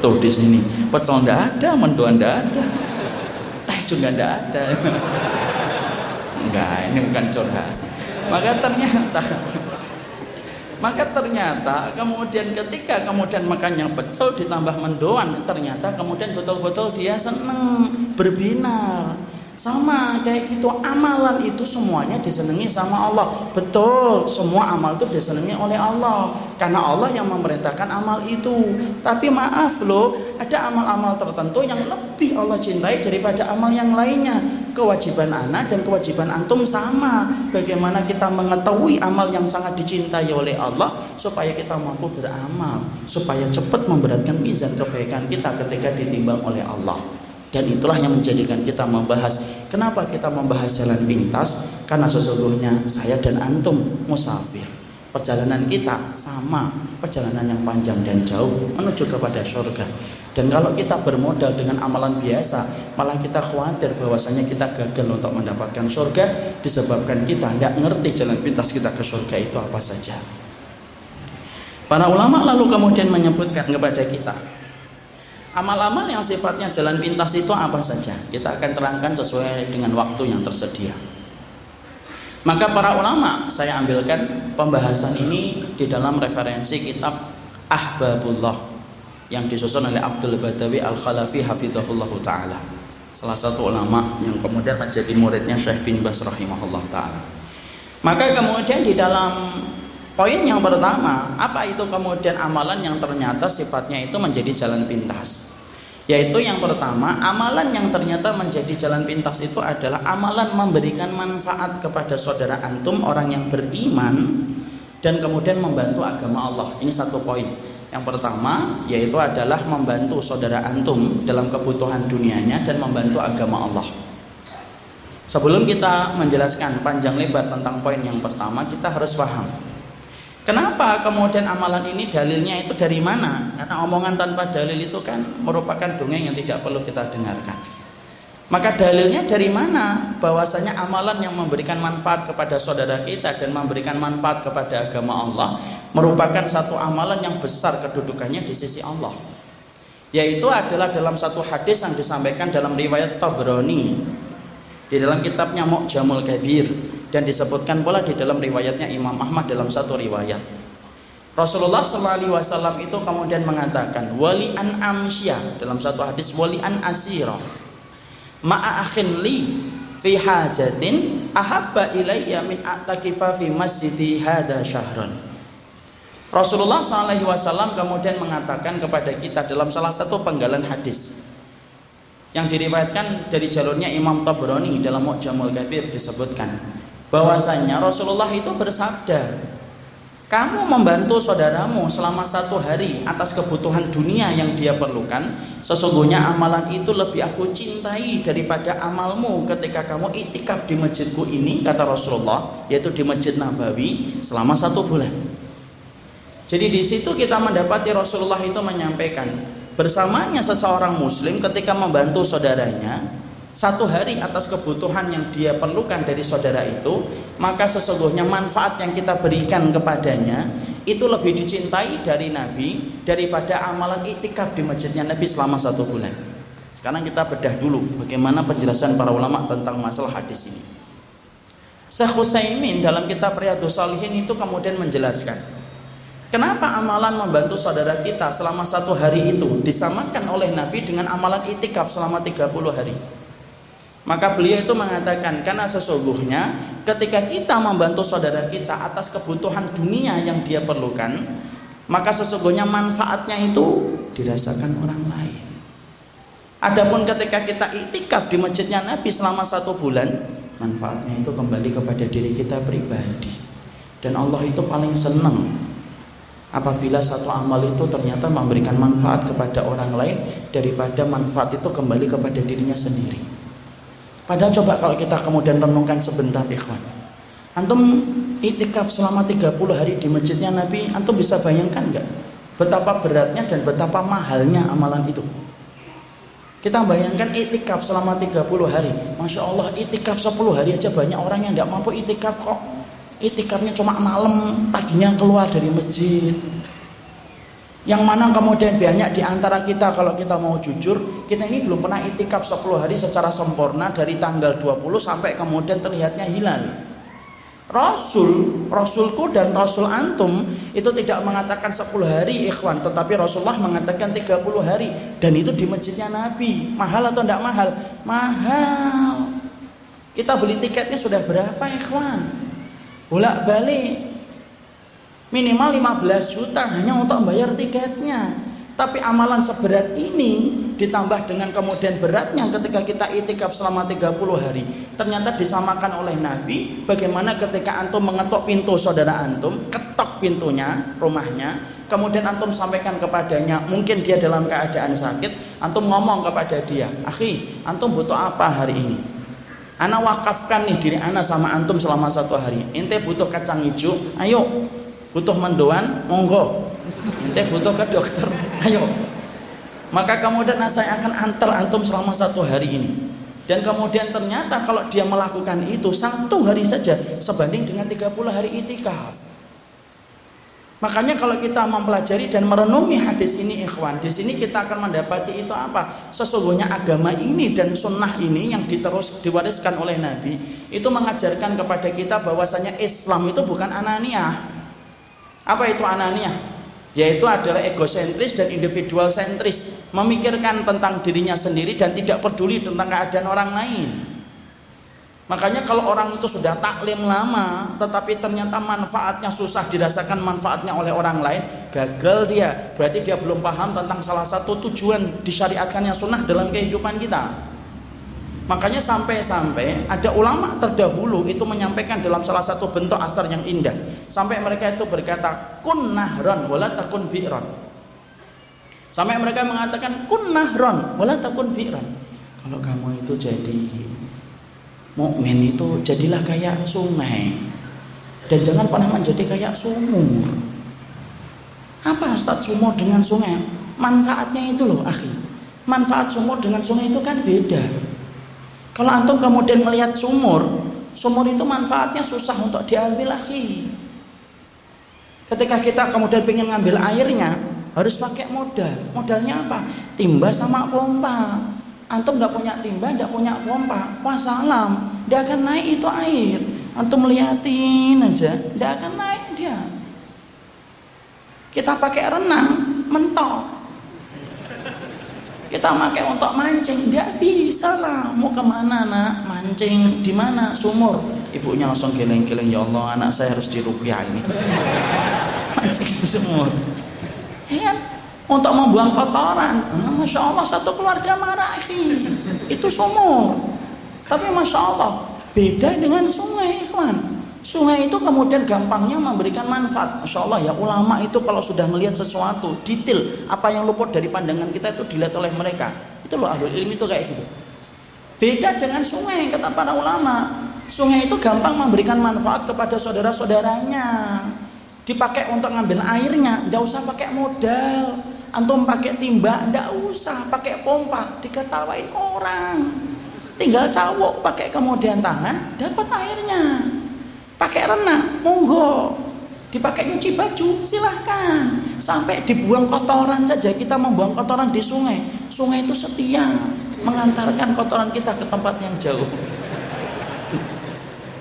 tuh di sini pecel ndak ada, mendoan ndak ada juga tidak ada. Enggak ini bukan curhat. Maka ternyata maka ternyata kemudian ketika kemudian makannya pecel ditambah mendoan ternyata kemudian betul-betul dia seneng berbinar sama kayak gitu amalan itu semuanya disenangi sama Allah. Betul, semua amal itu disenangi oleh Allah karena Allah yang memerintahkan amal itu. Tapi maaf loh, ada amal-amal tertentu yang lebih Allah cintai daripada amal yang lainnya. Kewajiban anak dan kewajiban antum sama. Bagaimana kita mengetahui amal yang sangat dicintai oleh Allah supaya kita mampu beramal, supaya cepat memberatkan mizan kebaikan kita ketika ditimbang oleh Allah. Dan itulah yang menjadikan kita membahas Kenapa kita membahas jalan pintas? Karena sesungguhnya saya dan antum musafir. Perjalanan kita sama Perjalanan yang panjang dan jauh Menuju kepada surga. Dan kalau kita bermodal dengan amalan biasa Malah kita khawatir bahwasanya kita gagal untuk mendapatkan surga Disebabkan kita tidak ngerti jalan pintas kita ke surga itu apa saja. Para ulama lalu kemudian menyebutkan kepada kita Amal-amal yang sifatnya jalan pintas itu apa saja? Kita akan terangkan sesuai dengan waktu yang tersedia. Maka para ulama saya ambilkan pembahasan ini di dalam referensi kitab Ahbabullah yang disusun oleh Abdul Badawi Al-Khalafi hafizahullah taala. Salah satu ulama yang kemudian menjadi muridnya Syekh bin Bas rahimahullah taala. Maka kemudian di dalam Poin yang pertama, apa itu kemudian amalan yang ternyata sifatnya itu menjadi jalan pintas? Yaitu yang pertama, amalan yang ternyata menjadi jalan pintas itu adalah amalan memberikan manfaat kepada saudara antum orang yang beriman dan kemudian membantu agama Allah. Ini satu poin. Yang pertama yaitu adalah membantu saudara antum dalam kebutuhan dunianya dan membantu agama Allah. Sebelum kita menjelaskan panjang lebar tentang poin yang pertama, kita harus paham Kenapa kemudian amalan ini dalilnya itu dari mana? Karena omongan tanpa dalil itu kan merupakan dongeng yang tidak perlu kita dengarkan. Maka dalilnya dari mana? Bahwasanya amalan yang memberikan manfaat kepada saudara kita dan memberikan manfaat kepada agama Allah merupakan satu amalan yang besar kedudukannya di sisi Allah. Yaitu adalah dalam satu hadis yang disampaikan dalam riwayat Tabrani di dalam kitabnya Mu'jamul Kabir dan disebutkan pula di dalam riwayatnya Imam Ahmad dalam satu riwayat. Rasulullah SAW itu kemudian mengatakan wali an amsyah dalam satu hadis wali an asira ma'a akhin li fi hajatin ahabba ilayya min a'takifa fi masjidi hada syahran Rasulullah SAW kemudian mengatakan kepada kita dalam salah satu penggalan hadis yang diriwayatkan dari jalurnya Imam Tabrani dalam Mu'jamul Kabir disebutkan bahwasanya Rasulullah itu bersabda kamu membantu saudaramu selama satu hari atas kebutuhan dunia yang dia perlukan, sesungguhnya amalan itu lebih aku cintai daripada amalmu ketika kamu itikaf di masjidku ini, kata Rasulullah, yaitu di Masjid Nabawi selama satu bulan. Jadi di situ kita mendapati Rasulullah itu menyampaikan, bersamanya seseorang muslim ketika membantu saudaranya, satu hari atas kebutuhan yang dia perlukan dari saudara itu, maka sesungguhnya manfaat yang kita berikan kepadanya itu lebih dicintai dari Nabi daripada amalan itikaf di masjidnya Nabi selama satu bulan. Sekarang kita bedah dulu bagaimana penjelasan para ulama tentang masalah hadis ini. Syekh Husaimin dalam kitab Riyadhus Salihin itu kemudian menjelaskan Kenapa amalan membantu saudara kita selama satu hari itu disamakan oleh Nabi dengan amalan itikaf selama 30 hari? Maka beliau itu mengatakan karena sesungguhnya ketika kita membantu saudara kita atas kebutuhan dunia yang dia perlukan, maka sesungguhnya manfaatnya itu dirasakan orang lain. Adapun ketika kita itikaf di masjidnya Nabi selama satu bulan, manfaatnya itu kembali kepada diri kita pribadi. Dan Allah itu paling senang apabila satu amal itu ternyata memberikan manfaat kepada orang lain daripada manfaat itu kembali kepada dirinya sendiri. Padahal coba kalau kita kemudian renungkan sebentar ikhwan. Antum itikaf selama 30 hari di masjidnya Nabi, antum bisa bayangkan nggak betapa beratnya dan betapa mahalnya amalan itu. Kita bayangkan itikaf selama 30 hari. Masya Allah itikaf 10 hari aja banyak orang yang tidak mampu itikaf kok. Itikafnya cuma malam, paginya keluar dari masjid. Yang mana kemudian banyak di antara kita kalau kita mau jujur, kita ini belum pernah itikaf 10 hari secara sempurna dari tanggal 20 sampai kemudian terlihatnya hilal. Rasul, Rasulku dan Rasul Antum itu tidak mengatakan 10 hari ikhwan, tetapi Rasulullah mengatakan 30 hari dan itu di masjidnya Nabi. Mahal atau tidak mahal? Mahal. Kita beli tiketnya sudah berapa ikhwan? Bolak-balik minimal 15 juta hanya untuk membayar tiketnya. Tapi amalan seberat ini ditambah dengan kemudian beratnya ketika kita itikaf selama 30 hari. Ternyata disamakan oleh Nabi bagaimana ketika antum mengetuk pintu saudara antum ketok pintunya rumahnya kemudian antum sampaikan kepadanya mungkin dia dalam keadaan sakit antum ngomong kepada dia akhi antum butuh apa hari ini? Ana wakafkan nih diri ana sama antum selama satu hari. Ente butuh kacang hijau, ayo butuh mendoan monggo. Ente butuh ke dokter. Ayo. Maka kemudian saya akan antar antum selama satu hari ini. Dan kemudian ternyata kalau dia melakukan itu satu hari saja sebanding dengan 30 hari itikaf. Makanya kalau kita mempelajari dan merenungi hadis ini ikhwan, di sini kita akan mendapati itu apa? Sesungguhnya agama ini dan sunnah ini yang diterus diwariskan oleh Nabi itu mengajarkan kepada kita bahwasanya Islam itu bukan ananiah, apa itu anania? Yaitu adalah egosentris dan individual sentris, memikirkan tentang dirinya sendiri dan tidak peduli tentang keadaan orang lain. Makanya kalau orang itu sudah taklim lama, tetapi ternyata manfaatnya susah dirasakan manfaatnya oleh orang lain, gagal dia. Berarti dia belum paham tentang salah satu tujuan disyariatkannya sunnah dalam kehidupan kita. Makanya sampai-sampai ada ulama terdahulu itu menyampaikan dalam salah satu bentuk asar yang indah. Sampai mereka itu berkata, kun nahron wala takun bi'ron. Sampai mereka mengatakan, kun nahron wala takun bi'ron. Kalau kamu itu jadi mukmin itu jadilah kayak sungai. Dan jangan pernah menjadi kayak sumur. Apa Ustaz sumur dengan sungai? Manfaatnya itu loh, akhi. Manfaat sumur dengan sungai itu kan beda. Kalau antum kemudian melihat sumur, sumur itu manfaatnya susah untuk diambil lagi. Ketika kita kemudian ingin ngambil airnya, harus pakai modal. Modalnya apa? Timba sama pompa. Antum nggak punya timba, nggak punya pompa, wah salam, dia akan naik itu air. Antum liatin aja, dia akan naik dia. Kita pakai renang, mentok kita pakai untuk mancing nggak bisa lah. Mau ke mana nak? Mancing di mana? Sumur. Ibunya langsung geleng-geleng ya Allah anak saya harus dirukyah ini. Mancing di sumur. Ya untuk membuang kotoran. Ah, masya Allah satu keluarga marah itu sumur. Tapi masya Allah beda dengan sungai ikhwan Sungai itu kemudian gampangnya memberikan manfaat. Masya Allah ya ulama itu kalau sudah melihat sesuatu detail apa yang luput dari pandangan kita itu dilihat oleh mereka. Itu loh ahlul ilmi itu kayak gitu. Beda dengan sungai kata para ulama. Sungai itu gampang memberikan manfaat kepada saudara-saudaranya. Dipakai untuk ngambil airnya, tidak usah pakai modal. Antum pakai timba, tidak usah pakai pompa, diketawain orang. Tinggal cawok pakai kemudian tangan, dapat airnya pakai renang monggo. Dipakai nyuci baju silahkan. Sampai dibuang kotoran saja kita membuang kotoran di sungai. Sungai itu setia mengantarkan kotoran kita ke tempat yang jauh.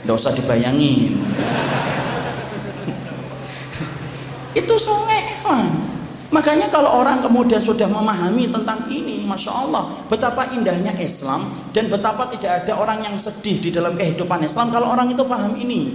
Tidak usah dibayangin. Itu sungai ikhwan Makanya kalau orang kemudian sudah memahami tentang ini, masya Allah, betapa indahnya Islam dan betapa tidak ada orang yang sedih di dalam kehidupan Islam kalau orang itu paham ini.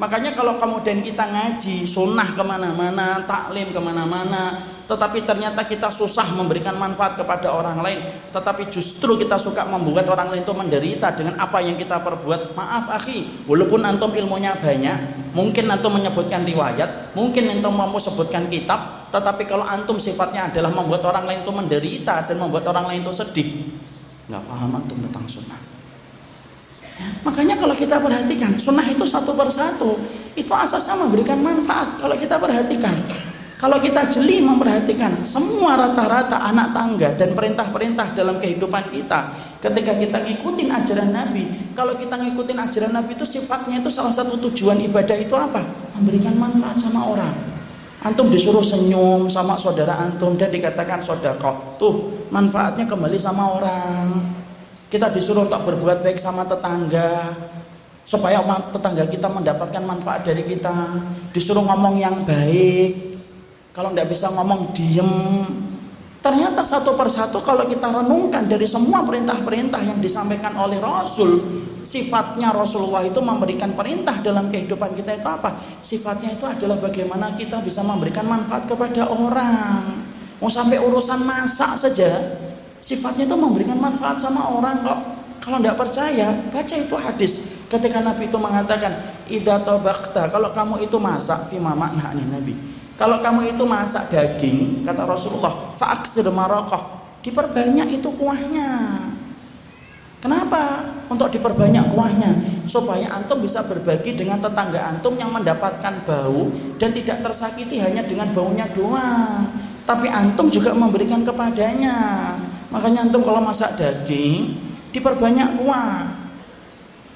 Makanya kalau kemudian kita ngaji, sunnah ke mana-mana, taklim ke mana-mana, tetapi ternyata kita susah memberikan manfaat kepada orang lain, tetapi justru kita suka membuat orang lain itu menderita dengan apa yang kita perbuat. Maaf akhi, walaupun antum ilmunya banyak, mungkin antum menyebutkan riwayat, mungkin antum mau sebutkan kitab, tetapi kalau antum sifatnya adalah membuat orang lain itu menderita dan membuat orang lain itu sedih, nggak paham antum tentang sunnah. Makanya kalau kita perhatikan sunnah itu satu persatu itu asasnya memberikan manfaat. Kalau kita perhatikan, kalau kita jeli memperhatikan semua rata-rata anak tangga dan perintah-perintah dalam kehidupan kita, ketika kita ngikutin ajaran Nabi, kalau kita ngikutin ajaran Nabi itu sifatnya itu salah satu tujuan ibadah itu apa? Memberikan manfaat sama orang. Antum disuruh senyum sama saudara antum dan dikatakan sodako, tuh manfaatnya kembali sama orang kita disuruh untuk berbuat baik sama tetangga supaya tetangga kita mendapatkan manfaat dari kita. Disuruh ngomong yang baik. Kalau tidak bisa ngomong diem. Ternyata satu persatu kalau kita renungkan dari semua perintah-perintah yang disampaikan oleh Rasul, sifatnya Rasulullah itu memberikan perintah dalam kehidupan kita itu apa? Sifatnya itu adalah bagaimana kita bisa memberikan manfaat kepada orang. Mau sampai urusan masak saja, sifatnya itu memberikan manfaat sama orang kok kalau tidak percaya baca itu hadis ketika Nabi itu mengatakan idza tabaqta kalau kamu itu masak fi makna nih Nabi kalau kamu itu masak daging kata Rasulullah fa'aksir maraqah diperbanyak itu kuahnya Kenapa? Untuk diperbanyak kuahnya supaya antum bisa berbagi dengan tetangga antum yang mendapatkan bau dan tidak tersakiti hanya dengan baunya doang, tapi antum juga memberikan kepadanya. Makanya antum kalau masak daging diperbanyak kuah.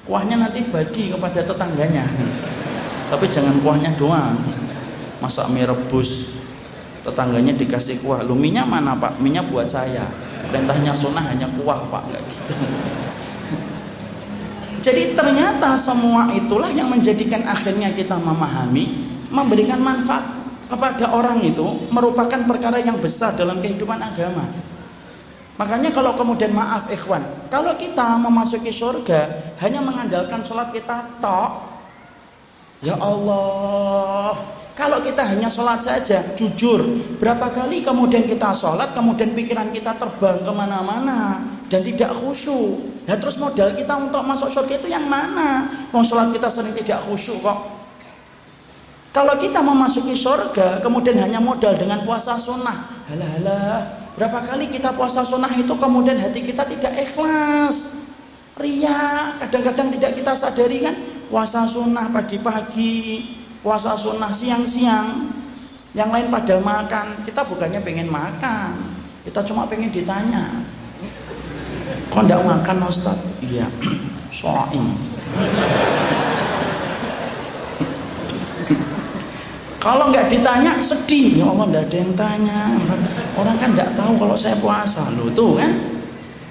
Kuahnya nanti bagi kepada tetangganya. Tapi jangan kuahnya doang. Masak mie rebus tetangganya dikasih kuah. Lu minyak mana pak? Minyak buat saya. Perintahnya sunnah hanya kuah pak, nggak gitu. Jadi ternyata semua itulah yang menjadikan akhirnya kita memahami, memberikan manfaat kepada orang itu merupakan perkara yang besar dalam kehidupan agama. Makanya kalau kemudian maaf ikhwan, kalau kita memasuki surga hanya mengandalkan sholat kita tok, ya Allah, kalau kita hanya sholat saja, jujur, berapa kali kemudian kita sholat, kemudian pikiran kita terbang ke mana-mana dan tidak khusyuk. Nah terus modal kita untuk masuk surga itu yang mana? Mau sholat kita sering tidak khusyuk kok. Kalau kita memasuki surga, kemudian hanya modal dengan puasa sunnah, halah halah, Berapa kali kita puasa sunnah itu kemudian hati kita tidak ikhlas. Ria, kadang-kadang tidak kita sadari kan puasa sunnah pagi-pagi, puasa sunnah siang-siang. Yang lain pada makan, kita bukannya pengen makan. Kita cuma pengen ditanya. Kok enggak makan Ustaz? Iya, soaim. Kalau nggak ditanya sedih, ya Allah ada yang tanya. Orang kan nggak tahu kalau saya puasa, lo tuh kan.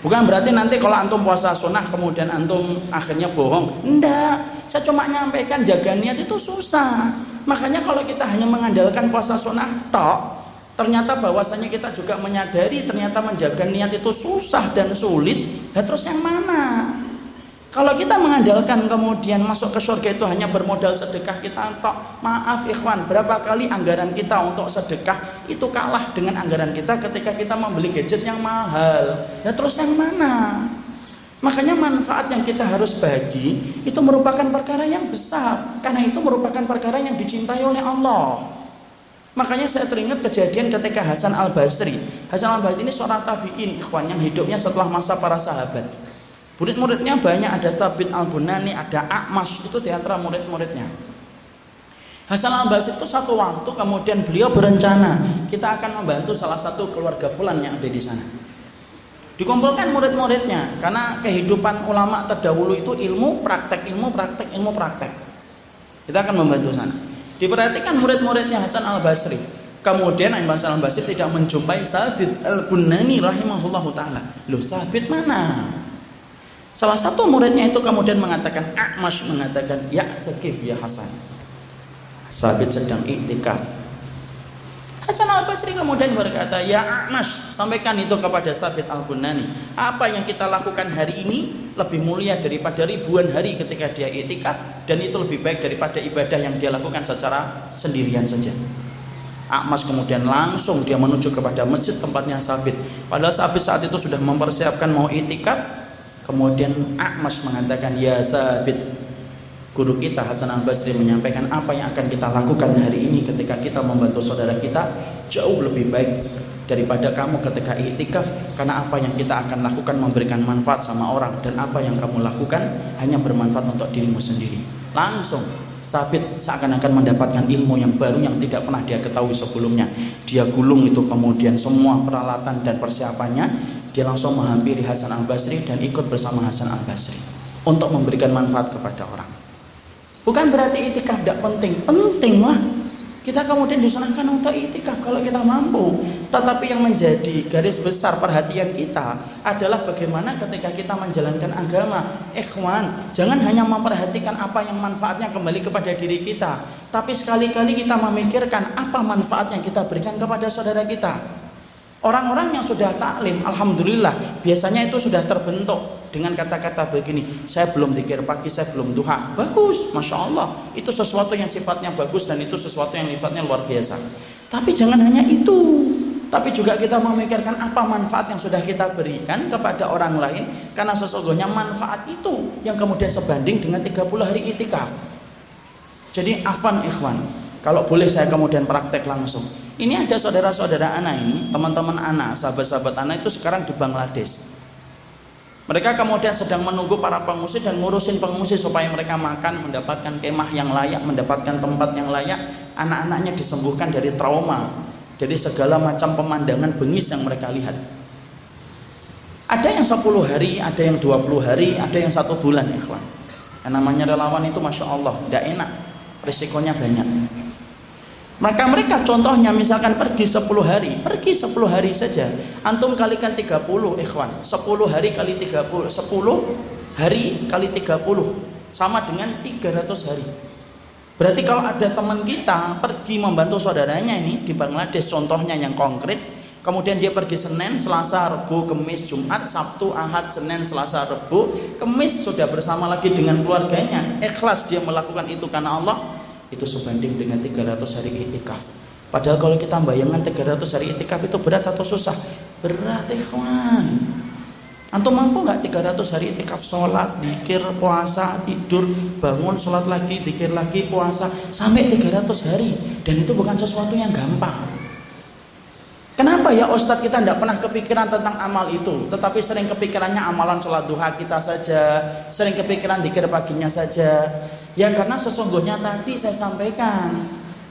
Bukan berarti nanti kalau antum puasa sunnah kemudian antum akhirnya bohong. Enggak, saya cuma nyampaikan jaga niat itu susah. Makanya kalau kita hanya mengandalkan puasa sunnah tok, ternyata bahwasanya kita juga menyadari ternyata menjaga niat itu susah dan sulit. Dan terus yang mana? Kalau kita mengandalkan kemudian masuk ke surga itu hanya bermodal sedekah kita tok. Maaf ikhwan, berapa kali anggaran kita untuk sedekah itu kalah dengan anggaran kita ketika kita membeli gadget yang mahal. Ya terus yang mana? Makanya manfaat yang kita harus bagi itu merupakan perkara yang besar karena itu merupakan perkara yang dicintai oleh Allah. Makanya saya teringat kejadian ketika Hasan Al Basri. Hasan Al Basri ini seorang tabiin, ikhwan yang hidupnya setelah masa para sahabat. Murid-muridnya banyak ada Sabit Al Bunani, ada Akmas itu di antara murid-muridnya. Hasan Al Basri itu satu waktu kemudian beliau berencana kita akan membantu salah satu keluarga fulan yang ada di sana. Dikumpulkan murid-muridnya karena kehidupan ulama terdahulu itu ilmu praktek, ilmu praktek, ilmu praktek. Kita akan membantu sana. Diperhatikan murid-muridnya Hasan Al Basri. Kemudian Imam Hasan Al Basri tidak menjumpai Sabit Al Bunani rahimahullahu taala. Loh, Sabit mana? Salah satu muridnya itu kemudian mengatakan Akmash mengatakan ya cekif ya Hasan. Sabit sedang iktikaf Hasan al Basri kemudian berkata, Ya Ahmas, sampaikan itu kepada Sabit al Bunani. Apa yang kita lakukan hari ini lebih mulia daripada ribuan hari ketika dia itikaf dan itu lebih baik daripada ibadah yang dia lakukan secara sendirian saja. Ahmas kemudian langsung dia menuju kepada masjid tempatnya Sabit. Padahal Sabit saat itu sudah mempersiapkan mau itikaf. Kemudian Ahmas mengatakan, Ya Sabit, Guru kita Hasan Al Basri menyampaikan apa yang akan kita lakukan hari ini ketika kita membantu saudara kita jauh lebih baik daripada kamu ketika iktikaf karena apa yang kita akan lakukan memberikan manfaat sama orang dan apa yang kamu lakukan hanya bermanfaat untuk dirimu sendiri. Langsung sabit seakan-akan mendapatkan ilmu yang baru yang tidak pernah dia ketahui sebelumnya. Dia gulung itu kemudian semua peralatan dan persiapannya dia langsung menghampiri Hasan Al Basri dan ikut bersama Hasan Al Basri untuk memberikan manfaat kepada orang Bukan berarti itikaf tidak penting, penting lah. Kita kemudian disunahkan untuk itikaf kalau kita mampu. Tetapi yang menjadi garis besar perhatian kita adalah bagaimana ketika kita menjalankan agama. Ikhwan, jangan hanya memperhatikan apa yang manfaatnya kembali kepada diri kita. Tapi sekali-kali kita memikirkan apa manfaat yang kita berikan kepada saudara kita. Orang-orang yang sudah taklim, alhamdulillah, biasanya itu sudah terbentuk dengan kata-kata begini, saya belum dikir pagi, saya belum duha. Bagus, masya Allah, itu sesuatu yang sifatnya bagus dan itu sesuatu yang sifatnya luar biasa. Tapi jangan hanya itu, tapi juga kita memikirkan apa manfaat yang sudah kita berikan kepada orang lain karena sesungguhnya manfaat itu yang kemudian sebanding dengan 30 hari itikaf. Jadi afan ikhwan, kalau boleh saya kemudian praktek langsung. Ini ada saudara-saudara anak ini, teman-teman anak, sahabat-sahabat anak itu sekarang di Bangladesh. Mereka kemudian sedang menunggu para pengungsi dan ngurusin pengungsi supaya mereka makan, mendapatkan kemah yang layak, mendapatkan tempat yang layak. Anak-anaknya disembuhkan dari trauma, dari segala macam pemandangan bengis yang mereka lihat. Ada yang 10 hari, ada yang 20 hari, ada yang satu bulan, ikhwan. Yang namanya relawan itu Masya Allah, tidak enak, risikonya banyak. Maka mereka contohnya misalkan pergi 10 hari, pergi 10 hari saja. Antum kalikan 30 ikhwan. 10 hari kali 30, 10 hari kali 30 sama dengan 300 hari. Berarti kalau ada teman kita pergi membantu saudaranya ini di Bangladesh contohnya yang konkret, kemudian dia pergi Senin, Selasa, Rabu, Kamis, Jumat, Sabtu, Ahad, Senin, Selasa, Rabu, Kamis sudah bersama lagi dengan keluarganya, ikhlas dia melakukan itu karena Allah, itu sebanding dengan 300 hari itikaf. Padahal kalau kita bayangkan 300 hari itikaf itu berat atau susah? Berat ikhwan. Antum mampu nggak 300 hari itikaf? Sholat, dikir, puasa, tidur, bangun, sholat lagi, dikir lagi, puasa sampai 300 hari. Dan itu bukan sesuatu yang gampang. Kenapa ya Ustadz kita tidak pernah kepikiran tentang amal itu? Tetapi sering kepikirannya amalan sholat duha kita saja Sering kepikiran dikir paginya saja Ya karena sesungguhnya tadi saya sampaikan.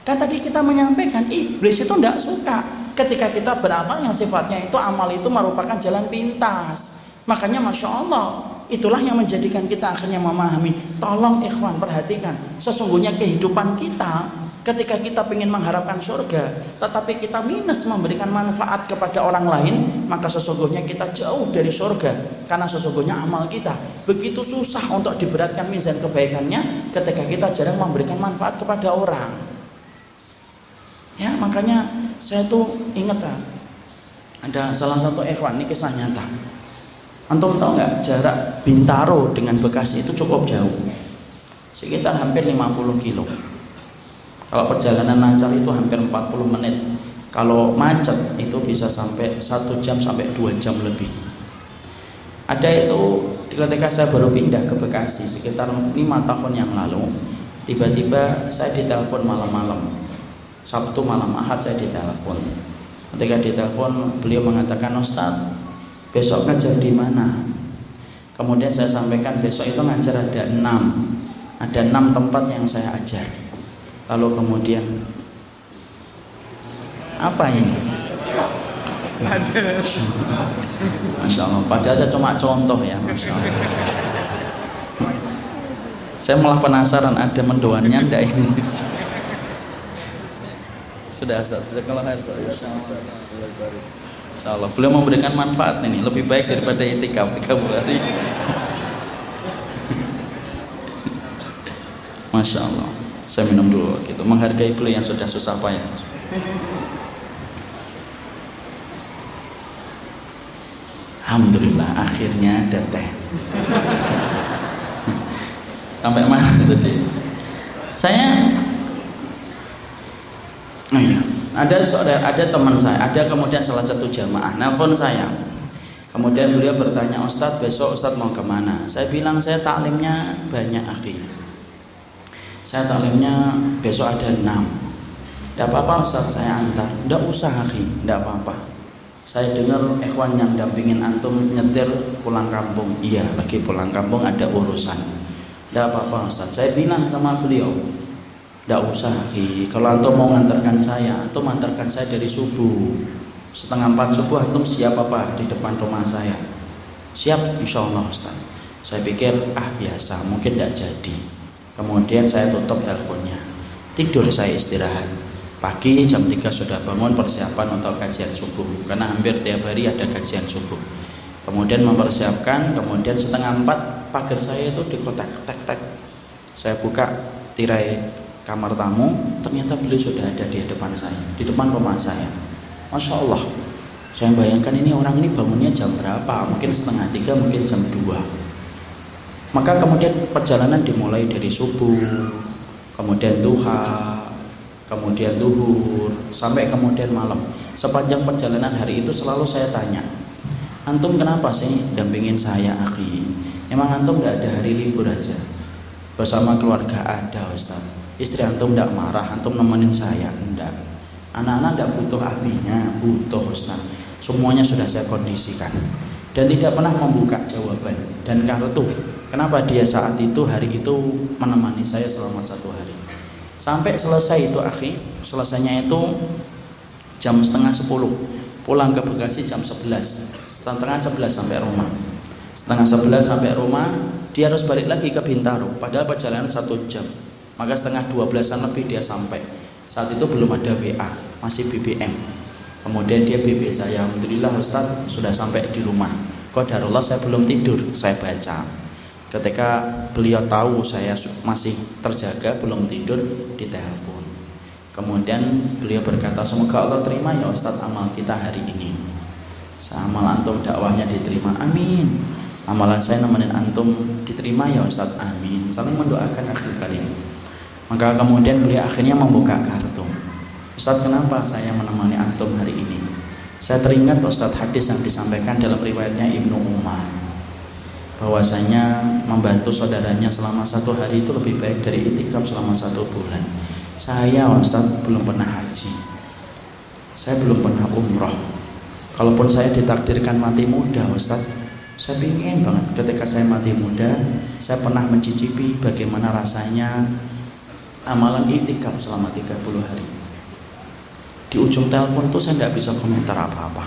Kan tadi kita menyampaikan iblis itu tidak suka. Ketika kita beramal yang sifatnya itu amal itu merupakan jalan pintas. Makanya Masya Allah Itulah yang menjadikan kita akhirnya memahami. Tolong ikhwan perhatikan. Sesungguhnya kehidupan kita Ketika kita ingin mengharapkan surga Tetapi kita minus memberikan manfaat kepada orang lain Maka sesungguhnya kita jauh dari surga Karena sesungguhnya amal kita. Begitu susah untuk diberatkan mizan kebaikannya Ketika kita jarang memberikan manfaat kepada orang. Ya makanya saya tuh ingat kan Ada salah satu ikhwan ini kisah nyata. Antum tahu nggak jarak Bintaro dengan Bekasi itu cukup jauh? Sekitar hampir 50 kilo kalau perjalanan lancar itu hampir 40 menit. Kalau macet itu bisa sampai satu jam sampai dua jam lebih. Ada itu ketika saya baru pindah ke Bekasi sekitar lima tahun yang lalu. Tiba-tiba saya ditelepon malam-malam. Sabtu malam Ahad saya ditelepon. Ketika ditelepon beliau mengatakan Ustaz besok ngajar di mana? Kemudian saya sampaikan besok itu ngajar ada enam. Ada enam tempat yang saya ajar lalu kemudian apa ini? Masya Allah. Padahal saya cuma contoh ya Masya Allah. Saya malah penasaran ada mendoannya enggak ini. Sudah Ustaz. Kalau Insya Allah. Beliau memberikan manfaat ini. Lebih baik daripada itikaf tiga hari Masya Allah saya minum dulu gitu. Menghargai beliau yang sudah susah payah. Alhamdulillah akhirnya ada teh. Sampai mana tadi? Saya oh iya ada saudara ada teman saya ada kemudian salah satu jamaah. Nelfon saya. Kemudian beliau bertanya Ustadz besok Ustadz mau ke mana? Saya bilang saya taklimnya banyak akhirnya saya taklimnya besok ada enam. Tidak apa-apa Ustadz saya antar. Tidak usah akhi. Tidak apa-apa. Saya dengar ikhwan yang dampingin antum nyetir pulang kampung. Iya lagi pulang kampung ada urusan. Tidak apa-apa Ustaz. Saya bilang sama beliau tidak usah Ki. kalau antum mau ngantarkan saya antum antarkan saya dari subuh. Setengah empat subuh antum siap apa di depan rumah saya? Siap insya Allah Ustaz. Saya pikir ah biasa. Mungkin tidak jadi kemudian saya tutup teleponnya. Tidur saya istirahat. Pagi jam 3 sudah bangun persiapan untuk kajian subuh karena hampir tiap hari ada kajian subuh. Kemudian mempersiapkan kemudian setengah empat pagar saya itu dikotak tek tek. Saya buka tirai kamar tamu ternyata beliau sudah ada di depan saya di depan rumah saya. Masya Allah. Saya bayangkan ini orang ini bangunnya jam berapa? Mungkin setengah tiga mungkin jam dua maka kemudian perjalanan dimulai dari subuh kemudian duha kemudian duhur, sampai kemudian malam. Sepanjang perjalanan hari itu selalu saya tanya, antum kenapa sih dampingin saya akhi? Emang antum tidak ada hari libur aja? Bersama keluarga ada Ustaz. Istri antum tidak marah, antum nemenin saya? Enggak. Anak-anak tidak butuh apinya, butuh Ustaz. Semuanya sudah saya kondisikan. Dan tidak pernah membuka jawaban dan kartu. Kenapa dia saat itu hari itu menemani saya selama satu hari? sampai selesai itu akhi selesainya itu jam setengah sepuluh. Pulang ke Bekasi jam sebelas. Setengah sebelas sampai rumah. Setengah sebelas sampai rumah dia harus balik lagi ke Bintaro. Padahal perjalanan satu jam. Maka setengah dua belasan lebih dia sampai. Saat itu belum ada WA masih BBM kemudian dia BB saya. Alhamdulillah Ustaz sudah sampai di rumah. Kok darullah saya belum tidur. Saya baca ketika beliau tahu saya masih terjaga belum tidur di telepon kemudian beliau berkata semoga Allah terima ya Ustadz amal kita hari ini. Amal antum dakwahnya diterima amin. Amalan saya nemenin antum diterima ya Ustadz amin. Saling mendoakan akhir karim. Maka kemudian beliau akhirnya membuka kartu. Ustadz kenapa saya menemani antum hari ini? Saya teringat Ustadz hadis yang disampaikan dalam riwayatnya Ibnu Umar bahwasanya membantu saudaranya selama satu hari itu lebih baik dari itikaf selama satu bulan. Saya Ustaz belum pernah haji. Saya belum pernah umroh. Kalaupun saya ditakdirkan mati muda Ustaz saya ingin banget ketika saya mati muda saya pernah mencicipi bagaimana rasanya amalan itikaf selama 30 hari. Di ujung telepon tuh saya tidak bisa komentar apa-apa.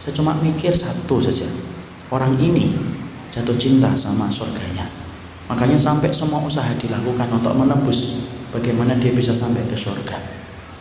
Saya cuma mikir satu saja orang ini jatuh cinta sama surganya. Makanya sampai semua usaha dilakukan untuk menembus bagaimana dia bisa sampai ke surga.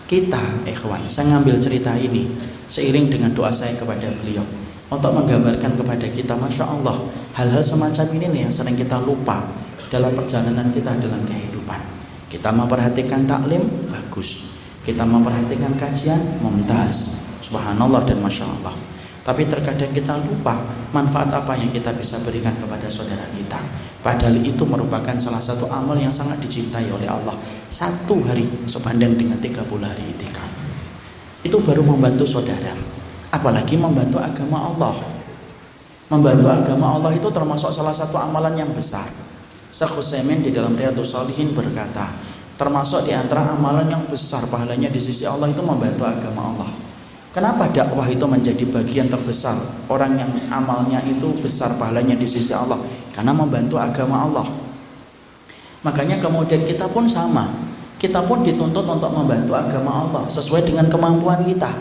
Kita ikhwan saya ngambil cerita ini seiring dengan doa saya kepada beliau untuk menggambarkan kepada kita Masya Allah hal-hal semacam ini nih yang sering kita lupa dalam perjalanan kita dalam kehidupan. Kita memperhatikan taklim bagus. Kita memperhatikan kajian mumtaz. Subhanallah dan Masya Allah tapi terkadang kita lupa manfaat apa yang kita bisa berikan kepada saudara kita. Padahal itu merupakan salah satu amal yang sangat dicintai oleh Allah. Satu hari sebanding dengan 30 hari itikaf. Itu baru membantu saudara. Apalagi membantu agama Allah. Membantu agama Allah itu termasuk salah satu amalan yang besar. Syekh Utsaimin di dalam Riyadhus Shalihin berkata, termasuk di antara amalan yang besar pahalanya di sisi Allah itu membantu agama Allah. Kenapa dakwah itu menjadi bagian terbesar? Orang yang amalnya itu besar pahalanya di sisi Allah karena membantu agama Allah. Makanya kemudian kita pun sama. Kita pun dituntut untuk membantu agama Allah sesuai dengan kemampuan kita.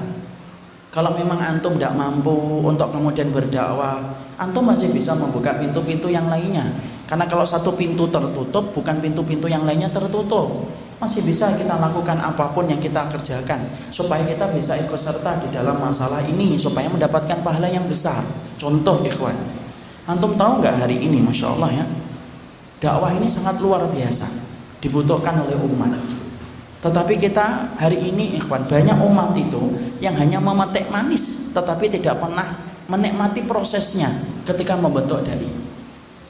Kalau memang antum tidak mampu untuk kemudian berdakwah, antum masih bisa membuka pintu-pintu yang lainnya. Karena kalau satu pintu tertutup, bukan pintu-pintu yang lainnya tertutup. Masih bisa kita lakukan apa pun yang kita kerjakan supaya kita bisa ikut serta di dalam masalah ini supaya mendapatkan pahala yang besar. Contoh ikhwan, antum tahu nggak hari ini, masya Allah ya, dakwah ini sangat luar biasa dibutuhkan oleh umat. Tetapi kita hari ini ikhwan banyak umat itu yang hanya memetik manis tetapi tidak pernah menikmati prosesnya ketika membentuk dai.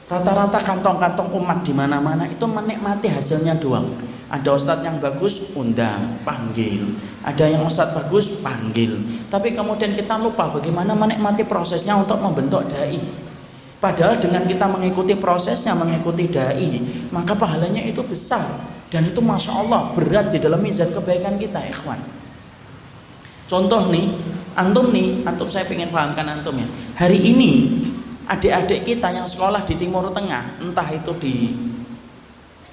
Rata-rata kantong-kantong umat di mana-mana itu menikmati hasilnya doang. Ada ustadz yang bagus, undang, panggil. Ada yang ustadz bagus, panggil. Tapi kemudian kita lupa bagaimana menikmati prosesnya untuk membentuk dai. Padahal dengan kita mengikuti prosesnya, mengikuti dai, maka pahalanya itu besar. Dan itu Masya Allah berat di dalam mizan kebaikan kita ikhwan. Contoh nih, antum nih, antum saya ingin pahamkan antum ya. Hari ini adik-adik kita yang sekolah di Timur Tengah, entah itu di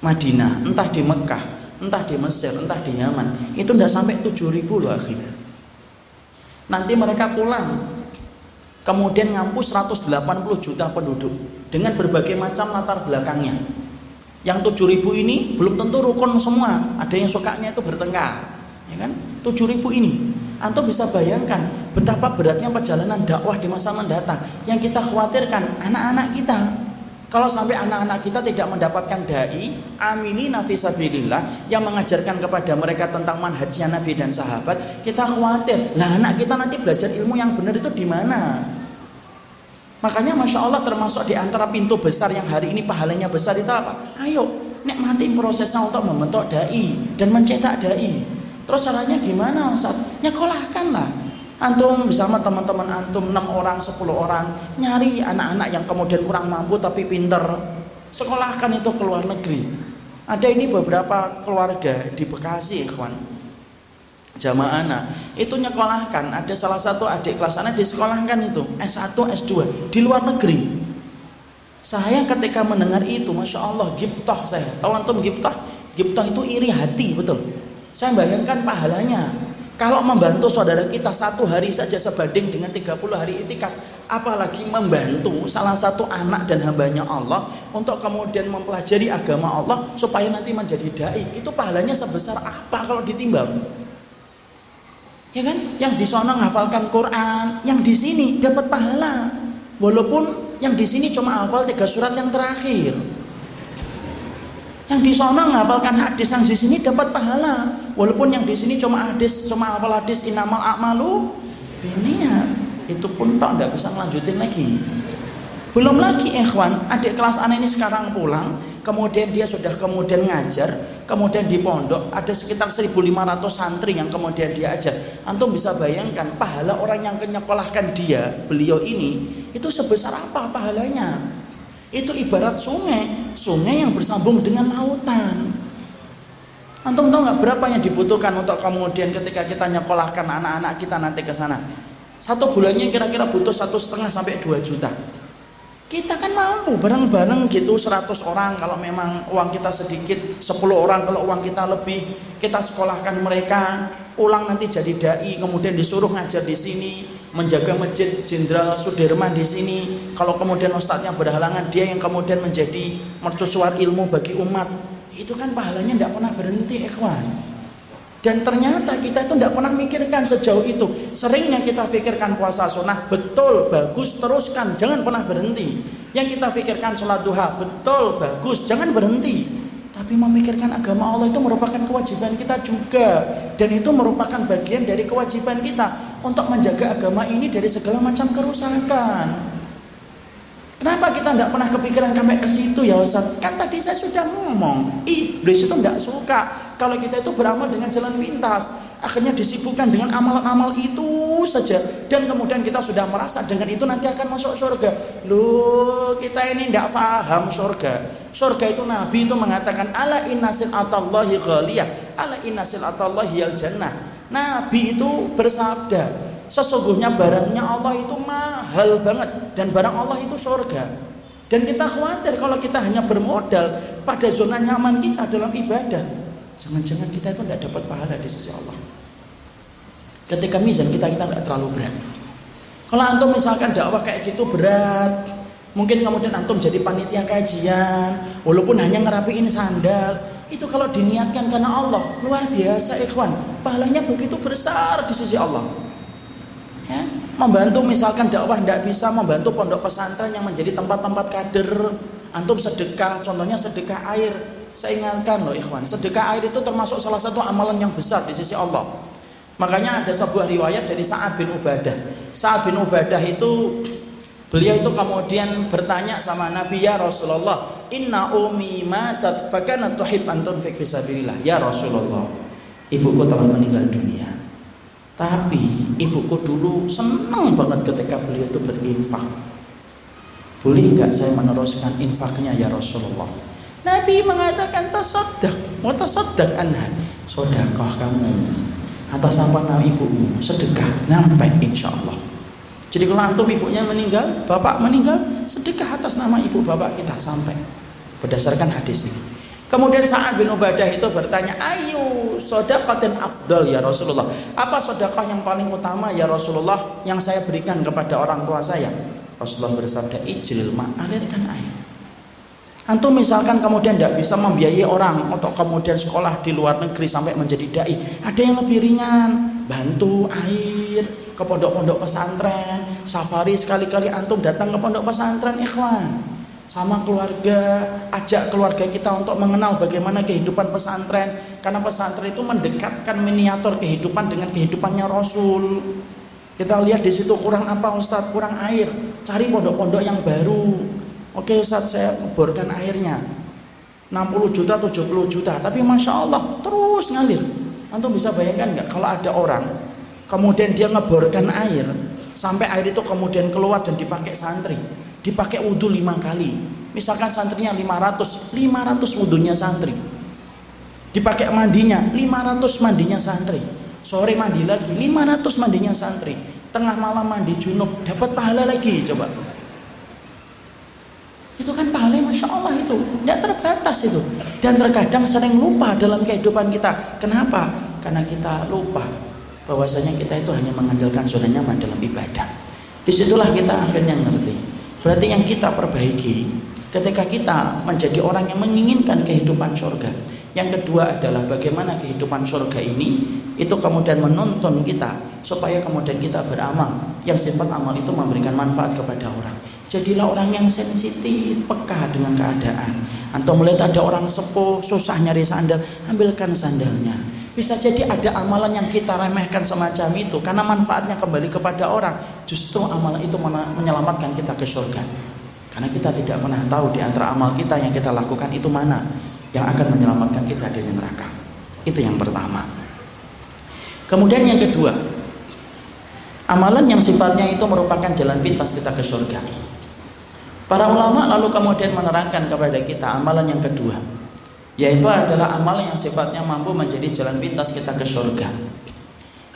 Madinah, entah di Mekah, entah di Mesir, entah di Yaman, itu tidak sampai 7 ribu loh akhirnya. Nanti mereka pulang, kemudian ngampus 180 juta penduduk dengan berbagai macam latar belakangnya yang tujuh ribu ini belum tentu rukun semua. Ada yang sukanya itu bertengkar. Ya kan? Tujuh ribu ini. Antum bisa bayangkan betapa beratnya perjalanan dakwah di masa mendatang. Yang kita khawatirkan anak-anak kita. Kalau sampai anak-anak kita tidak mendapatkan dai, amini nafisabilillah yang mengajarkan kepada mereka tentang manhajnya Nabi dan sahabat, kita khawatir. Lah anak kita nanti belajar ilmu yang benar itu di mana? Makanya Masya Allah termasuk di antara pintu besar yang hari ini pahalanya besar itu apa? Ayo nikmati prosesnya untuk membentuk dai dan mencetak dai. Terus caranya gimana Ustaz? Nyekolahkan Antum bersama teman-teman antum 6 orang, 10 orang nyari anak-anak yang kemudian kurang mampu tapi pinter. Sekolahkan itu ke luar negeri. Ada ini beberapa keluarga di Bekasi, kawan jamaah anak. Itu nyekolahkan. Ada salah satu adik kelas anak disekolahkan itu S1 S2 di luar negeri. Saya ketika mendengar itu Masya Allah giptoh saya. Tahu antum giptoh giptoh itu iri hati betul. Saya bayangkan pahalanya kalau membantu saudara kita satu hari saja sebanding dengan 30 hari itikaf apalagi membantu salah satu anak dan hambanya Allah untuk kemudian mempelajari agama Allah supaya nanti menjadi dai itu pahalanya sebesar apa kalau ditimbang ya kan? Yang di sana menghafalkan Quran, yang di sini dapat pahala. Walaupun yang di sini cuma hafal tiga surat yang terakhir. Yang di sana menghafalkan hadis yang di sini dapat pahala. Walaupun yang di sini cuma hadis, cuma hafal hadis inamal akmalu ya Itu pun tak tidak bisa ngelanjutin lagi. Belum lagi ikhwan, adik kelas anak ini sekarang pulang, kemudian dia sudah kemudian ngajar, kemudian di pondok ada sekitar 1500 santri yang kemudian dia ajar. Antum bisa bayangkan pahala orang yang menyekolahkan dia, beliau ini, itu sebesar apa pahalanya? Itu ibarat sungai, sungai yang bersambung dengan lautan. Antum tahu nggak berapa yang dibutuhkan untuk kemudian ketika kita nyekolahkan anak-anak kita nanti ke sana? Satu bulannya kira-kira butuh satu setengah sampai dua juta. Kita kan mampu bareng-bareng gitu 100 orang kalau memang uang kita sedikit 10 orang kalau uang kita lebih kita sekolahkan mereka ulang nanti jadi dai kemudian disuruh ngajar di sini menjaga masjid Jenderal Sudirman di sini kalau kemudian ustadznya berhalangan dia yang kemudian menjadi mercusuar ilmu bagi umat itu kan pahalanya tidak pernah berhenti ikhwan dan ternyata kita itu tidak pernah mikirkan sejauh itu. Seringnya kita pikirkan puasa sunnah, betul, bagus, teruskan, jangan pernah berhenti. Yang kita pikirkan sholat duha, betul, bagus, jangan berhenti. Tapi memikirkan agama Allah itu merupakan kewajiban kita juga. Dan itu merupakan bagian dari kewajiban kita untuk menjaga agama ini dari segala macam kerusakan. Kenapa kita tidak pernah kepikiran sampai ke situ ya Ustaz? Kan tadi saya sudah ngomong, iblis itu tidak suka kalau kita itu beramal dengan jalan pintas. Akhirnya disibukkan dengan amal-amal itu saja dan kemudian kita sudah merasa dengan itu nanti akan masuk surga. Loh, kita ini tidak paham surga. Surga itu Nabi itu mengatakan ala innasil atallahi ghaliyah, ala innasil atallahi al jannah. Nabi itu bersabda, Sesungguhnya barangnya Allah itu mahal banget dan barang Allah itu surga. Dan kita khawatir kalau kita hanya bermodal pada zona nyaman kita dalam ibadah. Jangan-jangan kita itu tidak dapat pahala di sisi Allah. Ketika mizan kita kita tidak terlalu berat. Kalau antum misalkan dakwah kayak gitu berat, mungkin kemudian antum jadi panitia kajian, walaupun hanya ngerapiin sandal, itu kalau diniatkan karena Allah luar biasa ikhwan, pahalanya begitu besar di sisi Allah ya, membantu misalkan dakwah tidak bisa membantu pondok pesantren yang menjadi tempat-tempat kader. Antum sedekah contohnya sedekah air. Saya ingatkan loh ikhwan sedekah air itu termasuk salah satu amalan yang besar di sisi Allah. Makanya ada sebuah riwayat dari Sa'ad bin Ubadah. Sa'ad bin Ubadah itu beliau itu kemudian bertanya sama Nabi ya Rasulullah inna umi matat fakana tuhib antun fik ya Rasulullah ibuku telah meninggal dunia tapi ibuku dulu senang banget ketika beliau itu berinfak. Boleh nggak saya meneruskan infaknya ya Rasulullah? Nabi mengatakan tasaddaq, wa tasaddaq anha. Sedekah kamu atas apa nama ibumu, sedekah sampai insya Allah. Jadi kalau antum ibunya meninggal, bapak meninggal, sedekah atas nama ibu bapak kita sampai. Berdasarkan hadis ini. Kemudian Sa'ad bin Ubadah itu bertanya, ayu dan afdal ya Rasulullah. Apa sodakah yang paling utama ya Rasulullah yang saya berikan kepada orang tua saya? Rasulullah bersabda, ijril ma, alirkan air. Antum misalkan kemudian tidak bisa membiayai orang untuk kemudian sekolah di luar negeri sampai menjadi dai, ada yang lebih ringan, bantu air ke pondok-pondok pesantren, safari sekali-kali antum datang ke pondok pesantren ikhwan sama keluarga, ajak keluarga kita untuk mengenal bagaimana kehidupan pesantren karena pesantren itu mendekatkan miniatur kehidupan dengan kehidupannya Rasul. Kita lihat di situ kurang apa Ustadz? Kurang air. Cari pondok-pondok yang baru. Oke Ustadz saya kuburkan airnya. 60 juta, 70 juta. Tapi Masya Allah terus ngalir. Antum bisa bayangkan nggak kalau ada orang kemudian dia ngeborkan air sampai air itu kemudian keluar dan dipakai santri dipakai wudhu lima kali. Misalkan santrinya 500 500 wudhunya santri. Dipakai mandinya 500 mandinya santri. Sore mandi lagi 500 mandinya santri. Tengah malam mandi junub dapat pahala lagi coba. Itu kan pahala Masya Allah itu. Tidak terbatas itu. Dan terkadang sering lupa dalam kehidupan kita. Kenapa? karena kita lupa bahwasanya kita itu hanya mengandalkan zona nyaman dalam ibadah. Di situlah kita akhirnya ngerti Berarti yang kita perbaiki ketika kita menjadi orang yang menginginkan kehidupan surga. Yang kedua adalah bagaimana kehidupan surga ini itu kemudian menuntun kita supaya kemudian kita beramal yang sifat amal itu memberikan manfaat kepada orang. Jadilah orang yang sensitif, peka dengan keadaan. Atau melihat ada orang sepuh, susah nyari sandal, ambilkan sandalnya. Bisa jadi ada amalan yang kita remehkan semacam itu karena manfaatnya kembali kepada orang. Justru amalan itu menyelamatkan kita ke surga. Karena kita tidak pernah tahu di antara amal kita yang kita lakukan itu mana yang akan menyelamatkan kita dari neraka. Itu yang pertama. Kemudian yang kedua, amalan yang sifatnya itu merupakan jalan pintas kita ke surga. Para ulama lalu kemudian menerangkan kepada kita amalan yang kedua, yaitu adalah amalan yang sifatnya mampu menjadi jalan pintas kita ke surga.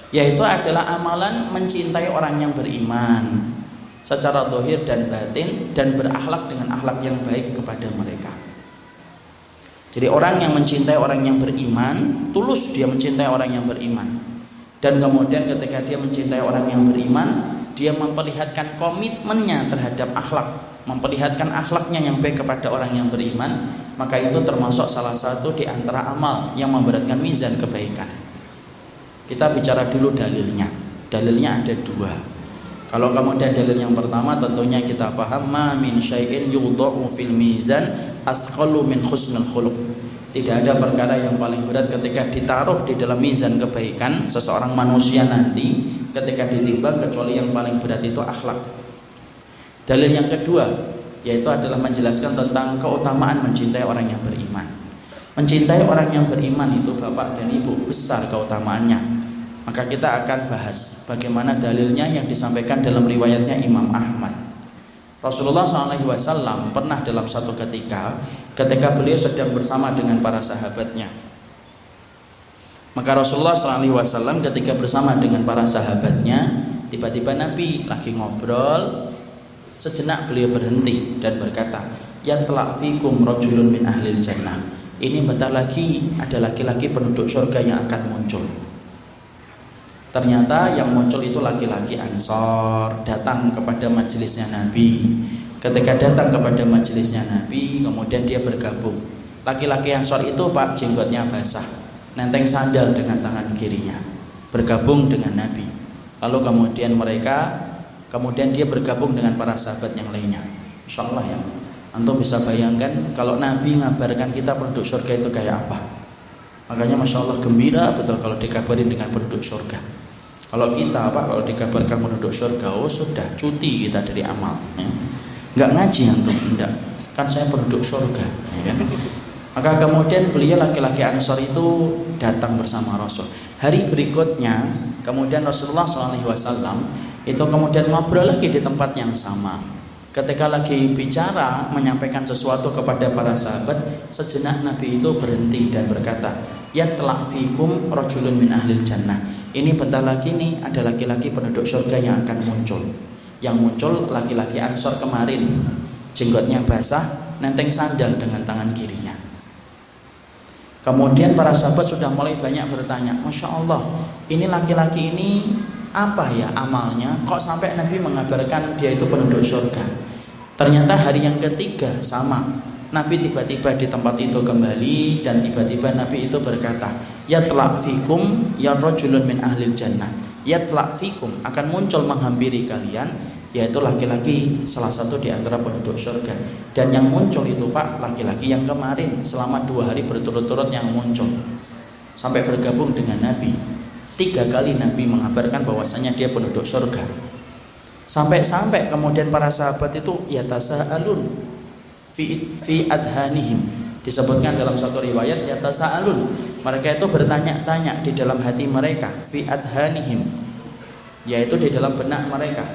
Yaitu adalah amalan mencintai orang yang beriman secara dohir dan batin dan berakhlak dengan akhlak yang baik kepada mereka. Jadi orang yang mencintai orang yang beriman, tulus dia mencintai orang yang beriman. Dan kemudian ketika dia mencintai orang yang beriman, dia memperlihatkan komitmennya terhadap akhlak memperlihatkan akhlaknya yang baik kepada orang yang beriman maka itu termasuk salah satu di antara amal yang memberatkan mizan kebaikan. Kita bicara dulu dalilnya. Dalilnya ada dua. Kalau kemudian dalil yang pertama tentunya kita faham ma min syai'in yudha'u fil mizan asqalu min khusnul khuluq. Tidak ada perkara yang paling berat ketika ditaruh di dalam mizan kebaikan seseorang manusia nanti ketika ditimbang kecuali yang paling berat itu akhlak. Dalil yang kedua, yaitu adalah menjelaskan tentang keutamaan mencintai orang yang beriman. Mencintai orang yang beriman itu Bapak dan Ibu besar keutamaannya. Maka kita akan bahas bagaimana dalilnya yang disampaikan dalam riwayatnya Imam Ahmad. Rasulullah SAW pernah dalam satu ketika ketika beliau sedang bersama dengan para sahabatnya. Maka Rasulullah SAW ketika bersama dengan para sahabatnya tiba-tiba Nabi lagi ngobrol Sejenak beliau berhenti dan berkata, "Ya telah fikum rojulun min ahlil jannah." Ini bentar lagi ada laki-laki penduduk surga yang akan muncul. Ternyata yang muncul itu laki-laki Ansor datang kepada majelisnya Nabi. Ketika datang kepada majelisnya Nabi, kemudian dia bergabung. Laki-laki Ansor itu Pak jenggotnya basah, nenteng sandal dengan tangan kirinya, bergabung dengan Nabi. Lalu kemudian mereka kemudian dia bergabung dengan para sahabat yang lainnya. Insya Allah ya. Antum bisa bayangkan kalau Nabi ngabarkan kita penduduk surga itu kayak apa. Makanya Masya Allah gembira betul kalau dikabarin dengan penduduk surga. Kalau kita apa kalau dikabarkan penduduk surga oh sudah cuti kita dari amal ya. nggak ngaji antum enggak kan saya penduduk surga ya kan? Maka kemudian beliau laki-laki Ansor itu datang bersama Rasul. Hari berikutnya kemudian Rasulullah SAW itu kemudian ngobrol lagi di tempat yang sama. Ketika lagi bicara menyampaikan sesuatu kepada para sahabat sejenak Nabi itu berhenti dan berkata ya telah fikum rojulun min ahlil jannah. Ini bentar lagi nih ada laki-laki penduduk surga yang akan muncul. Yang muncul laki-laki ansor kemarin. Jenggotnya basah nenteng sandal dengan tangan kirinya kemudian para sahabat sudah mulai banyak bertanya Masya Allah ini laki-laki ini apa ya amalnya? Kok sampai Nabi mengabarkan dia itu penduduk surga? Ternyata hari yang ketiga sama. Nabi tiba-tiba di tempat itu kembali dan tiba-tiba Nabi itu berkata ya telah fikum ya rojulun min ahlil jannah. Ya telah fikum akan muncul menghampiri kalian yaitu laki-laki salah satu di antara penduduk surga dan yang muncul itu pak laki-laki yang kemarin selama dua hari berturut-turut yang muncul sampai bergabung dengan Nabi Tiga kali Nabi mengabarkan bahwasanya dia penduduk surga. Sampai-sampai kemudian para sahabat itu ya alun fi fi adhanihim. Disebutkan dalam satu riwayat ya alun. Mereka itu bertanya-tanya di dalam hati mereka fi adhanihim. Yaitu di dalam benak mereka.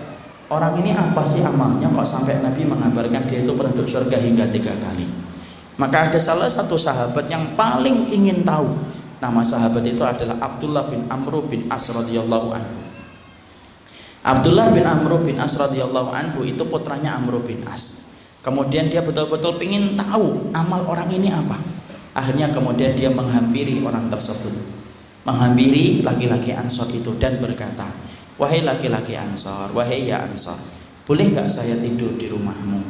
Orang ini apa sih amalnya kok sampai Nabi mengabarkan dia itu penduduk surga hingga tiga kali. Maka ada salah satu sahabat yang paling ingin tahu Nama sahabat itu adalah Abdullah bin Amr bin As radhiyallahu anhu. Abdullah bin Amr bin As radhiyallahu anhu itu putranya Amr bin As. Kemudian dia betul-betul ingin tahu amal orang ini apa. Akhirnya kemudian dia menghampiri orang tersebut. Menghampiri laki-laki Ansor itu dan berkata, Wahai laki-laki Ansor, wahai ya Ansor, boleh nggak saya tidur di rumahmu?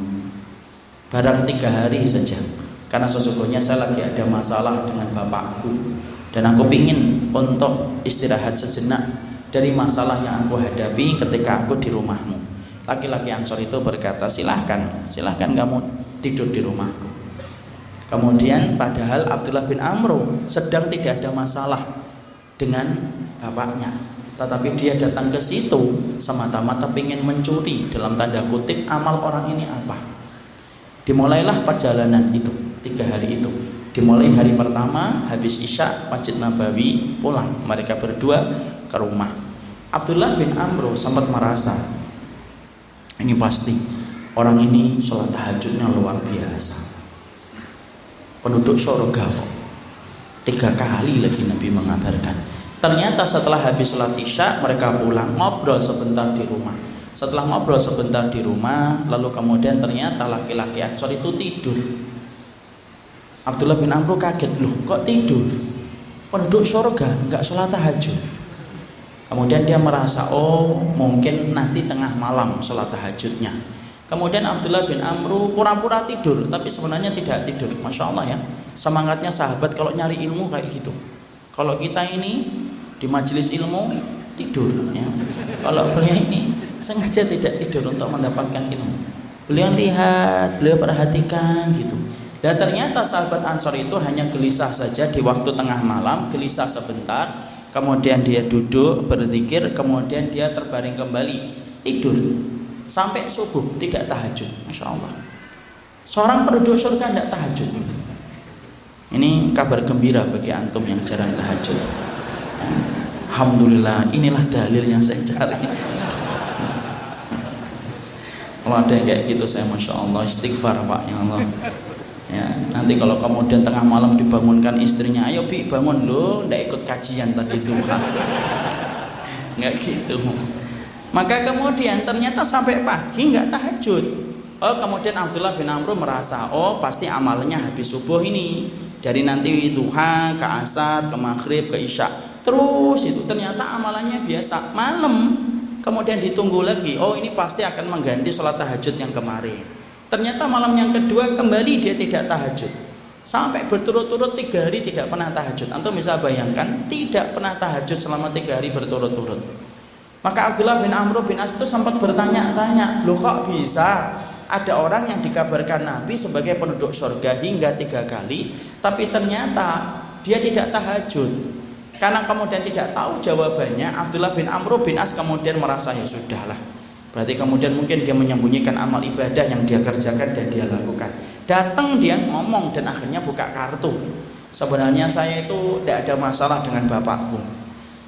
Barang tiga hari saja, karena sesungguhnya saya lagi ada masalah dengan bapakku. Dan aku ingin untuk istirahat sejenak dari masalah yang aku hadapi ketika aku di rumahmu. Laki-laki Ansor itu berkata silahkan silahkan kamu tidur di rumahku. Kemudian padahal Abdullah bin Amro sedang tidak ada masalah dengan bapaknya tetapi dia datang ke situ semata-mata ingin mencuri. Dalam tanda kutip amal orang ini apa? Dimulailah perjalanan itu tiga hari itu. Dimulai hari pertama habis isya Masjid Nabawi pulang. Mereka berdua ke rumah. Abdullah bin Amro sempat merasa ini pasti orang ini sholat tahajudnya luar biasa. Penduduk surga tiga kali lagi Nabi mengabarkan ternyata setelah habis sholat isya mereka pulang ngobrol sebentar di rumah. Setelah ngobrol sebentar di rumah lalu kemudian ternyata laki-laki Ansor itu tidur. Abdullah bin Amr kaget loh kok tidur? Penduduk surga nggak sholat tahajud. Kemudian dia merasa oh mungkin nanti tengah malam sholat tahajudnya. Kemudian Abdullah bin Amr pura-pura tidur tapi sebenarnya tidak tidur. Masya Allah ya semangatnya sahabat kalau nyari ilmu kayak gitu. Kalau kita ini di majelis ilmu tidur ya kalau beliau ini sengaja tidak tidur untuk mendapatkan ilmu beliau lihat beliau perhatikan gitu dan ternyata sahabat Ansor itu hanya gelisah saja di waktu tengah malam, gelisah sebentar, kemudian dia duduk berzikir, kemudian dia terbaring kembali tidur sampai subuh tidak tahajud, masya Allah. Seorang penduduk surga tidak tahajud. Ini kabar gembira bagi antum yang jarang tahajud. Alhamdulillah, inilah dalil yang saya cari. Kalau ada yang kayak gitu saya masya Allah istighfar pak ya Allah. Ya, nanti kalau kemudian tengah malam dibangunkan istrinya, ayo bi bangun lo, ndak ikut kajian tadi duha. Nggak gitu. Maka kemudian ternyata sampai pagi nggak tahajud. Oh kemudian Abdullah bin Amr merasa, oh pasti amalnya habis subuh ini. Dari nanti duha ke asar, ke maghrib, ke isya. Terus itu ternyata amalannya biasa. Malam kemudian ditunggu lagi. Oh ini pasti akan mengganti sholat tahajud yang kemarin. Ternyata malam yang kedua kembali dia tidak tahajud. Sampai berturut-turut tiga hari tidak pernah tahajud. Antum bisa bayangkan tidak pernah tahajud selama tiga hari berturut-turut. Maka Abdullah bin Amr bin As itu sempat bertanya-tanya, loh kok bisa ada orang yang dikabarkan Nabi sebagai penduduk surga hingga tiga kali, tapi ternyata dia tidak tahajud. Karena kemudian tidak tahu jawabannya, Abdullah bin Amr bin As kemudian merasa ya sudahlah. Berarti kemudian mungkin dia menyembunyikan amal ibadah yang dia kerjakan dan dia lakukan. Datang dia ngomong dan akhirnya buka kartu. Sebenarnya saya itu tidak ada masalah dengan bapakku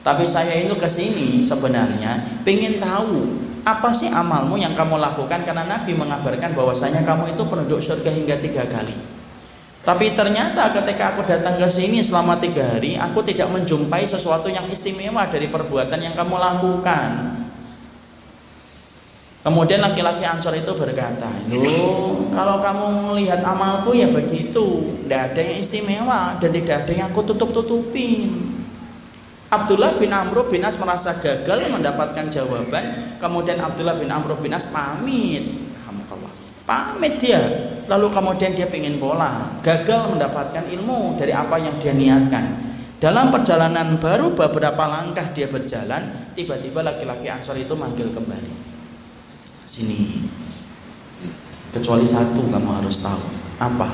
tapi saya itu ke sini sebenarnya pengen tahu apa sih amalmu yang kamu lakukan karena Nabi mengabarkan bahwasanya kamu itu penduduk surga hingga tiga kali. Tapi ternyata ketika aku datang ke sini selama tiga hari, aku tidak menjumpai sesuatu yang istimewa dari perbuatan yang kamu lakukan. Kemudian laki-laki Ansor itu berkata, kalau kamu melihat amalku ya begitu, tidak ada yang istimewa dan tidak ada yang aku tutup-tutupin. Abdullah bin Amr bin As merasa gagal mendapatkan jawaban. Kemudian Abdullah bin Amr bin As pamit. Pamit dia. Lalu kemudian dia ingin bola. Gagal mendapatkan ilmu dari apa yang dia niatkan. Dalam perjalanan baru beberapa langkah dia berjalan, tiba-tiba laki-laki Ansor itu manggil kembali. Sini. Kecuali satu kamu harus tahu. Apa?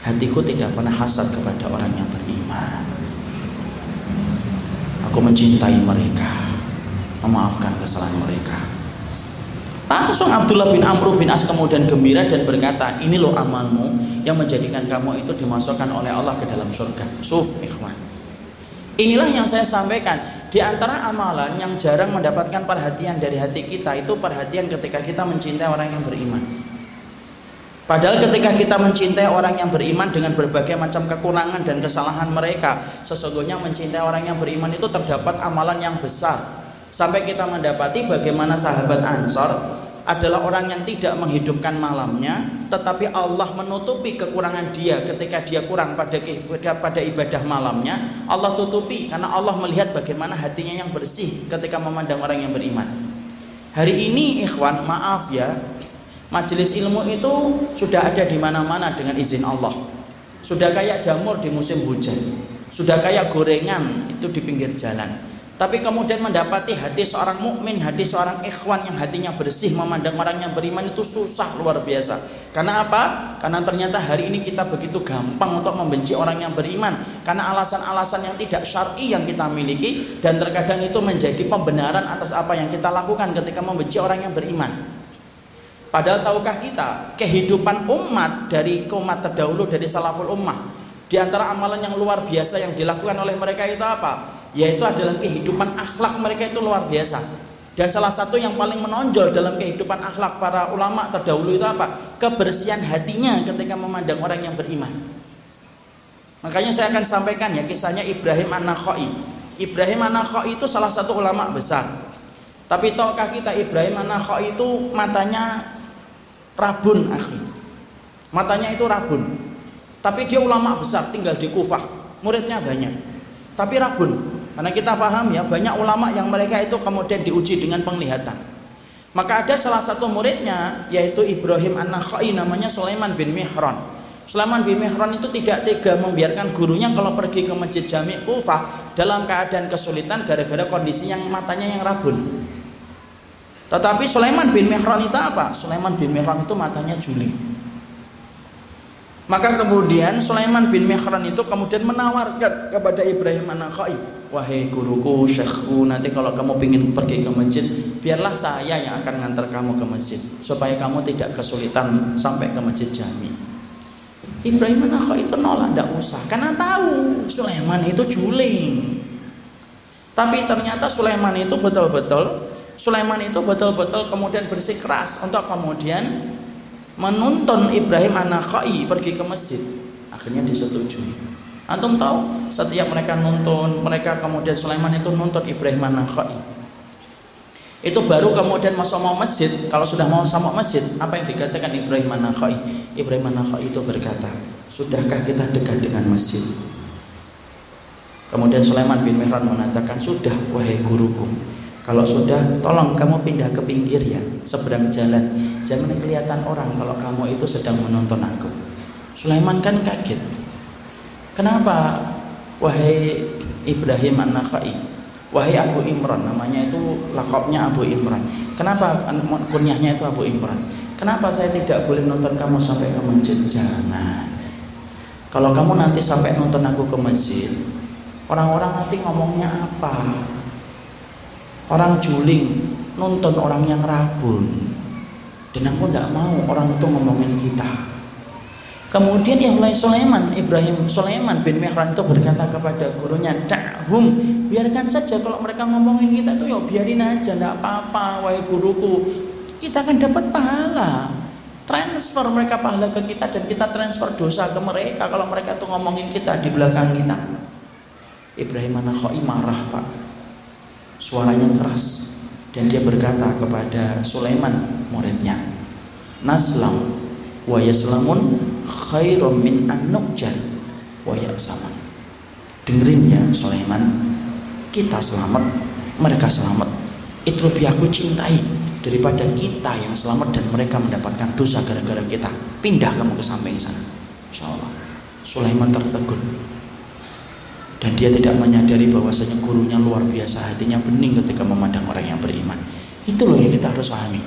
Hatiku tidak pernah hasad kepada orang yang beriman. Aku mencintai mereka, memaafkan kesalahan mereka. Langsung Abdullah bin Amr bin As kemudian gembira dan berkata, ini loh amalmu yang menjadikan kamu itu dimasukkan oleh Allah ke dalam surga. Suf, ikhwan. Inilah yang saya sampaikan. Di antara amalan yang jarang mendapatkan perhatian dari hati kita itu perhatian ketika kita mencintai orang yang beriman. Padahal ketika kita mencintai orang yang beriman dengan berbagai macam kekurangan dan kesalahan mereka, sesungguhnya mencintai orang yang beriman itu terdapat amalan yang besar. Sampai kita mendapati bagaimana sahabat Ansor adalah orang yang tidak menghidupkan malamnya, tetapi Allah menutupi kekurangan dia ketika dia kurang pada pada ibadah malamnya. Allah tutupi karena Allah melihat bagaimana hatinya yang bersih ketika memandang orang yang beriman. Hari ini ikhwan, maaf ya, Majelis ilmu itu sudah ada di mana-mana dengan izin Allah. Sudah kayak jamur di musim hujan. Sudah kayak gorengan itu di pinggir jalan. Tapi kemudian mendapati hati seorang mukmin, hati seorang ikhwan yang hatinya bersih memandang orang yang beriman itu susah luar biasa. Karena apa? Karena ternyata hari ini kita begitu gampang untuk membenci orang yang beriman karena alasan-alasan yang tidak syar'i yang kita miliki dan terkadang itu menjadi pembenaran atas apa yang kita lakukan ketika membenci orang yang beriman. Padahal tahukah kita kehidupan umat dari umat terdahulu dari salaful ummah di antara amalan yang luar biasa yang dilakukan oleh mereka itu apa? Yaitu adalah kehidupan akhlak mereka itu luar biasa. Dan salah satu yang paling menonjol dalam kehidupan akhlak para ulama terdahulu itu apa? Kebersihan hatinya ketika memandang orang yang beriman. Makanya saya akan sampaikan ya kisahnya Ibrahim An-Nakhai. Ibrahim An-Nakhai itu salah satu ulama besar. Tapi tahukah kita Ibrahim An-Nakhai itu matanya rabun akhi matanya itu rabun tapi dia ulama besar tinggal di Kufah muridnya banyak tapi rabun karena kita paham ya banyak ulama yang mereka itu kemudian diuji dengan penglihatan maka ada salah satu muridnya yaitu Ibrahim An-Nakhai namanya Sulaiman bin Mihran Sulaiman bin Mihran itu tidak tega membiarkan gurunya kalau pergi ke masjid Jami Kufah dalam keadaan kesulitan gara-gara kondisi yang matanya yang rabun tetapi Sulaiman bin Mihran itu apa? Sulaiman bin Mihran itu matanya juling. Maka kemudian Sulaiman bin Mihran itu kemudian menawarkan kepada Ibrahim An-Nakhai, "Wahai guruku, syekhku, nanti kalau kamu ingin pergi ke masjid, biarlah saya yang akan ngantar kamu ke masjid supaya kamu tidak kesulitan sampai ke masjid Jami." Ibrahim An-Nakhai itu nolak, tidak usah, karena tahu Sulaiman itu juling. Tapi ternyata Sulaiman itu betul-betul Sulaiman itu betul-betul kemudian bersikeras untuk kemudian menuntun Ibrahim Anakai pergi ke masjid akhirnya disetujui. Antum tahu setiap mereka nuntun mereka kemudian Sulaiman itu nuntun Ibrahim Anakai itu baru kemudian masuk mau masjid kalau sudah mau sama masjid apa yang dikatakan Ibrahim Anakai Ibrahim Anakai itu berkata sudahkah kita dekat dengan masjid? Kemudian Sulaiman bin Mihran mengatakan sudah wahai guruku kalau sudah, tolong kamu pindah ke pinggir ya, seberang jalan. Jangan kelihatan orang kalau kamu itu sedang menonton aku. Sulaiman kan kaget. Kenapa? Wahai Ibrahim An-Nakhai, wahai Abu Imran, namanya itu lakopnya Abu Imran. Kenapa kunyahnya itu Abu Imran? Kenapa saya tidak boleh nonton kamu sampai ke masjid? Jangan. Kalau kamu nanti sampai nonton aku ke masjid, orang-orang nanti ngomongnya apa? Orang juling nonton orang yang rabun. Dan aku tidak mau orang itu ngomongin kita. Kemudian yang mulai Sulaiman Ibrahim Sulaiman bin Mihran itu berkata kepada gurunya da'hum biarkan saja kalau mereka ngomongin kita itu ya biarin aja tidak apa-apa wahai guruku. Kita akan dapat pahala. Transfer mereka pahala ke kita dan kita transfer dosa ke mereka kalau mereka tuh ngomongin kita di belakang kita. Ibrahim Anakhoi marah pak suaranya keras dan dia berkata kepada Sulaiman muridnya naslam wa yaslamun khairum min an wa yasaman dengerin ya Sulaiman kita selamat mereka selamat. Itu lebih aku cintai daripada kita yang selamat dan mereka mendapatkan dosa gara-gara kita. Pindah kamu ke samping sana. Insya Allah Sulaiman tertegun dan dia tidak menyadari bahwasanya gurunya luar biasa hatinya bening ketika memandang orang yang beriman itu loh yang kita harus pahami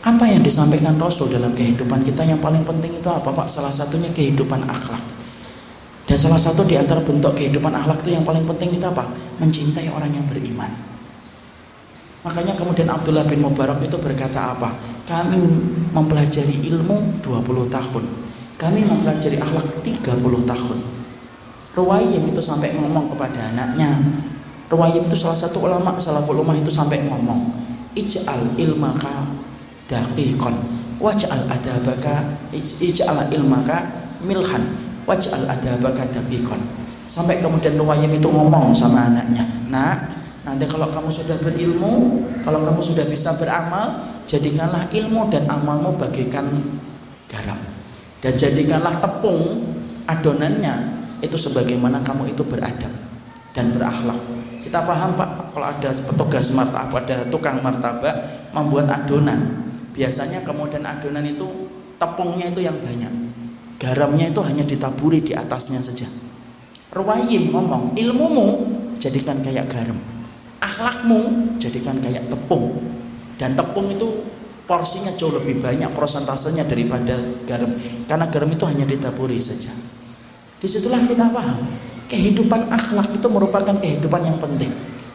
apa yang disampaikan Rasul dalam kehidupan kita yang paling penting itu apa Pak? Salah satunya kehidupan akhlak. Dan salah satu di antara bentuk kehidupan akhlak itu yang paling penting itu apa? Mencintai orang yang beriman. Makanya kemudian Abdullah bin Mubarak itu berkata apa? Kami mempelajari ilmu 20 tahun. Kami mempelajari akhlak 30 tahun. Ruwayyim itu sampai ngomong kepada anaknya. Ruwayyim itu salah satu ulama salaful ummah itu sampai ngomong, "Ij'al ilmaka daqiqan waj'al adabaka ij'al ilmaka milhan waj'al adabaka daqiqan." Sampai kemudian Ruwayyim itu ngomong sama anaknya, "Nak, nanti kalau kamu sudah berilmu, kalau kamu sudah bisa beramal, jadikanlah ilmu dan amalmu bagikan garam dan jadikanlah tepung adonannya itu sebagaimana kamu itu beradab dan berakhlak. Kita paham Pak, kalau ada petugas martabak, ada tukang martabak membuat adonan. Biasanya kemudian adonan itu tepungnya itu yang banyak. Garamnya itu hanya ditaburi di atasnya saja. Ruwayim ngomong, ilmumu jadikan kayak garam. Akhlakmu jadikan kayak tepung. Dan tepung itu porsinya jauh lebih banyak prosentasenya daripada garam. Karena garam itu hanya ditaburi saja. Di situlah kita paham kehidupan akhlak itu merupakan kehidupan yang penting.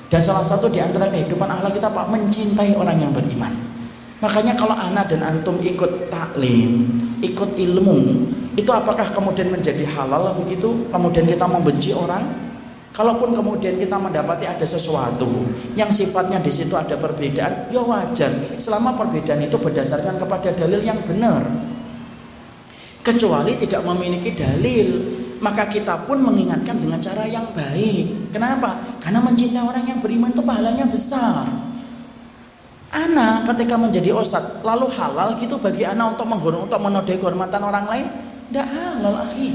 Dan salah satu di antara kehidupan akhlak kita Pak mencintai orang yang beriman. Makanya kalau anak dan antum ikut taklim, ikut ilmu, itu apakah kemudian menjadi halal begitu? Kemudian kita membenci orang? Kalaupun kemudian kita mendapati ada sesuatu yang sifatnya di situ ada perbedaan, ya wajar. Selama perbedaan itu berdasarkan kepada dalil yang benar. Kecuali tidak memiliki dalil, maka kita pun mengingatkan dengan cara yang baik. Kenapa? Karena mencintai orang yang beriman itu pahalanya besar. Anak ketika menjadi ustadz lalu halal gitu bagi anak untuk menghormati untuk menodai kehormatan orang lain, tidak halal akhi.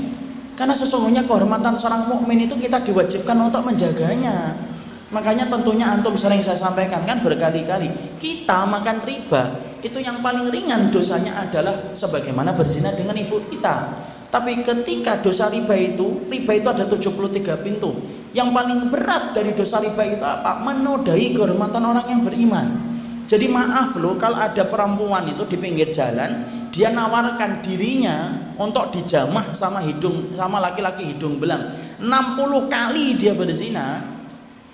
Karena sesungguhnya kehormatan seorang mukmin itu kita diwajibkan untuk menjaganya. Makanya tentunya antum sering saya sampaikan kan berkali-kali, kita makan riba itu yang paling ringan dosanya adalah sebagaimana berzina dengan ibu kita. Tapi ketika dosa riba itu, riba itu ada 73 pintu. Yang paling berat dari dosa riba itu apa? Menodai kehormatan orang yang beriman. Jadi maaf loh kalau ada perempuan itu di pinggir jalan dia nawarkan dirinya untuk dijamah sama hidung sama laki-laki hidung belang 60 kali dia berzina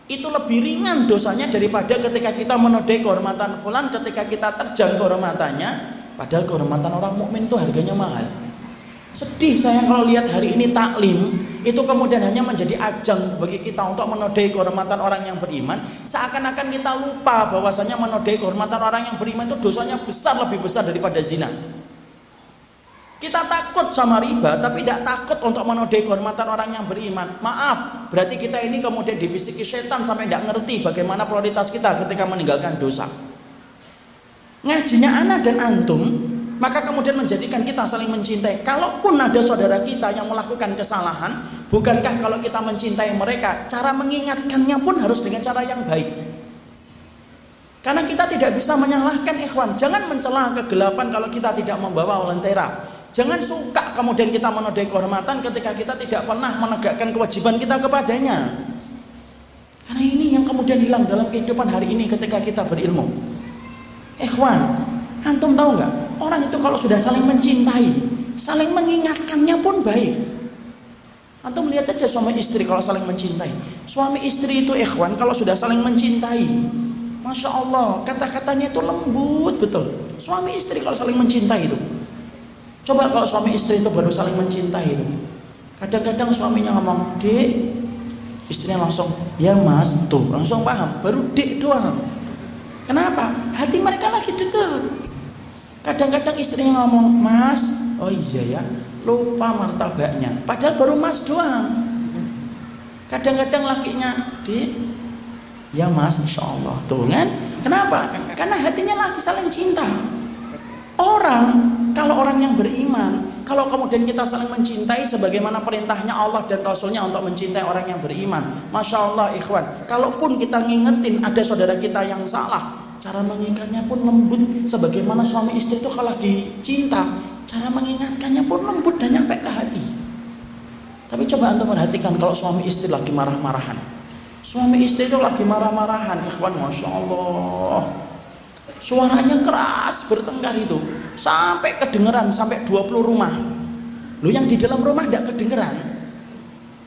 itu lebih ringan dosanya daripada ketika kita menodai kehormatan fulan ketika kita terjang kehormatannya padahal kehormatan orang mukmin itu harganya mahal sedih saya kalau lihat hari ini taklim itu kemudian hanya menjadi ajang bagi kita untuk menodai kehormatan orang yang beriman seakan-akan kita lupa bahwasanya menodai kehormatan orang yang beriman itu dosanya besar lebih besar daripada zina kita takut sama riba, tapi tidak takut untuk menodai kehormatan orang yang beriman. Maaf, berarti kita ini kemudian dibisiki setan sampai tidak ngerti bagaimana prioritas kita ketika meninggalkan dosa. Ngajinya anak dan antum, maka kemudian menjadikan kita saling mencintai. Kalaupun ada saudara kita yang melakukan kesalahan, bukankah kalau kita mencintai mereka, cara mengingatkannya pun harus dengan cara yang baik. Karena kita tidak bisa menyalahkan ikhwan. Jangan mencela kegelapan kalau kita tidak membawa lentera. Jangan suka kemudian kita menodai kehormatan ketika kita tidak pernah menegakkan kewajiban kita kepadanya. Karena ini yang kemudian hilang dalam kehidupan hari ini ketika kita berilmu. Ikhwan, antum tahu nggak? Orang itu kalau sudah saling mencintai, saling mengingatkannya pun baik. Antum lihat aja suami istri kalau saling mencintai. Suami istri itu ikhwan kalau sudah saling mencintai. Masya Allah, kata-katanya itu lembut betul. Suami istri kalau saling mencintai itu. Coba kalau suami istri itu baru saling mencintai itu. Kadang-kadang suaminya ngomong, "Dek." Istrinya langsung, "Ya, Mas." Tuh, langsung paham. Baru dek doang. Kenapa? Hati mereka lagi dekat. Kadang-kadang istrinya ngomong, "Mas." Oh iya ya, lupa martabaknya. Padahal baru Mas doang. Kadang-kadang lakinya, "Dek." Ya, Mas, Insya Allah. Tuh kan? Kenapa? Karena hatinya lagi saling cinta. Orang kalau orang yang beriman, kalau kemudian kita saling mencintai sebagaimana perintahnya Allah dan Rasulnya untuk mencintai orang yang beriman. Masya Allah ikhwan, kalaupun kita ngingetin ada saudara kita yang salah, cara mengingatnya pun lembut sebagaimana suami istri itu kalau lagi cinta, cara mengingatkannya pun lembut dan nyampe ke hati. Tapi coba anda perhatikan kalau suami istri lagi marah-marahan. Suami istri itu lagi marah-marahan, ikhwan, masya Allah. Suaranya keras bertengkar itu sampai kedengeran sampai 20 rumah. Lu yang di dalam rumah tidak kedengeran.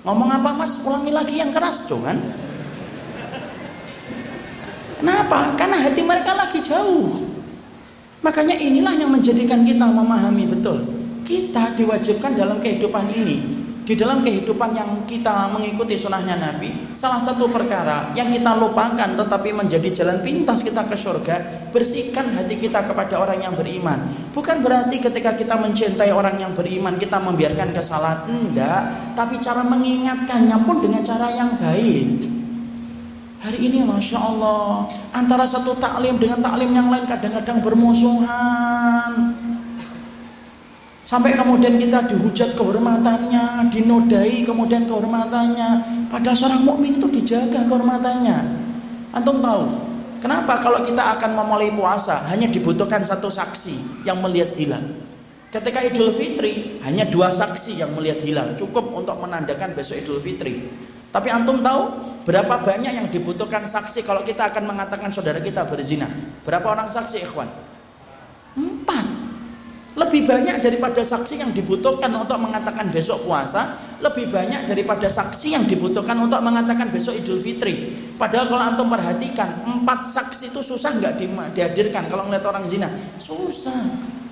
Ngomong apa mas? Ulangi lagi yang keras, cuman. Kenapa? Karena hati mereka lagi jauh. Makanya inilah yang menjadikan kita memahami betul. Kita diwajibkan dalam kehidupan ini di dalam kehidupan yang kita mengikuti sunnahnya Nabi salah satu perkara yang kita lupakan tetapi menjadi jalan pintas kita ke surga bersihkan hati kita kepada orang yang beriman bukan berarti ketika kita mencintai orang yang beriman kita membiarkan kesalahan enggak tapi cara mengingatkannya pun dengan cara yang baik hari ini Masya Allah antara satu taklim dengan taklim yang lain kadang-kadang bermusuhan Sampai kemudian kita dihujat kehormatannya, dinodai kemudian kehormatannya. Pada seorang mukmin itu dijaga kehormatannya. Antum tahu, kenapa kalau kita akan memulai puasa hanya dibutuhkan satu saksi yang melihat hilal. Ketika Idul Fitri hanya dua saksi yang melihat hilal, cukup untuk menandakan besok Idul Fitri. Tapi antum tahu berapa banyak yang dibutuhkan saksi kalau kita akan mengatakan saudara kita berzina? Berapa orang saksi ikhwan? Empat. Lebih banyak daripada saksi yang dibutuhkan untuk mengatakan besok puasa, lebih banyak daripada saksi yang dibutuhkan untuk mengatakan besok Idul Fitri. Padahal kalau antum perhatikan, empat saksi itu susah nggak di, dihadirkan kalau ngeliat orang zina? Susah.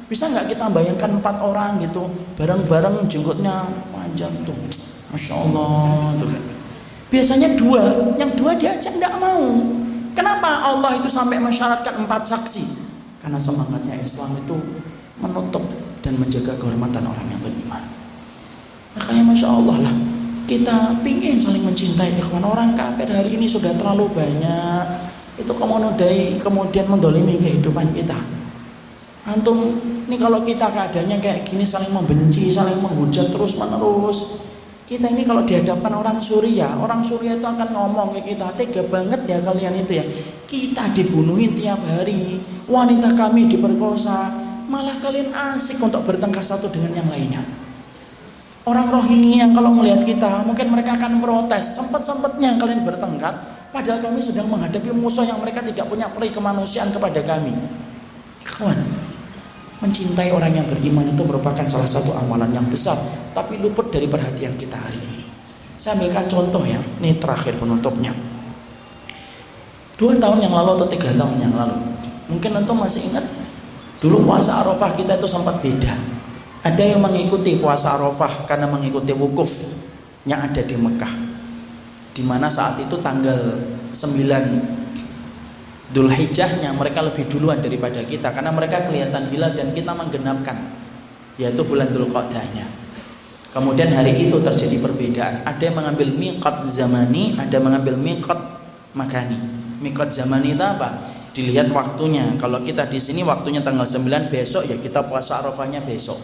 Bisa nggak kita bayangkan empat orang gitu, bareng-bareng jenggotnya panjang tuh, masya Allah. Tuh. Biasanya dua, yang dua diajak nggak mau. Kenapa Allah itu sampai mensyaratkan empat saksi? Karena semangatnya Islam itu menutup dan menjaga kehormatan orang yang beriman. Makanya masya Allah lah kita pingin saling mencintai ikhwan orang kafir hari ini sudah terlalu banyak itu kemudian kemudian mendolimi kehidupan kita antum ini kalau kita keadaannya kayak gini saling membenci saling menghujat terus menerus kita ini kalau dihadapkan orang Suria orang Suria itu akan ngomong ke kita tega banget ya kalian itu ya kita dibunuhin tiap hari wanita kami diperkosa malah kalian asik untuk bertengkar satu dengan yang lainnya. Orang Rohingya yang kalau melihat kita, mungkin mereka akan protes. Sempat-sempatnya kalian bertengkar, padahal kami sedang menghadapi musuh yang mereka tidak punya peri kemanusiaan kepada kami. Kawan, Mencintai orang yang beriman itu merupakan salah satu amalan yang besar, tapi luput dari perhatian kita hari ini. Saya ambilkan contoh ya, ini terakhir penutupnya. Dua tahun yang lalu atau tiga tahun yang lalu, mungkin antum masih ingat dulu puasa Arafah kita itu sempat beda. Ada yang mengikuti puasa Arafah karena mengikuti wukuf yang ada di Mekah. Di mana saat itu tanggal 9 Dhul Hijjahnya mereka lebih duluan daripada kita karena mereka kelihatan hilal dan kita menggenapkan yaitu bulan Dhul Qadahnya. Kemudian hari itu terjadi perbedaan. Ada yang mengambil miqat zamani, ada yang mengambil miqat makani. Miqat zamani itu apa? Dilihat waktunya. Kalau kita di sini waktunya tanggal 9 besok ya kita puasa Arafahnya besok.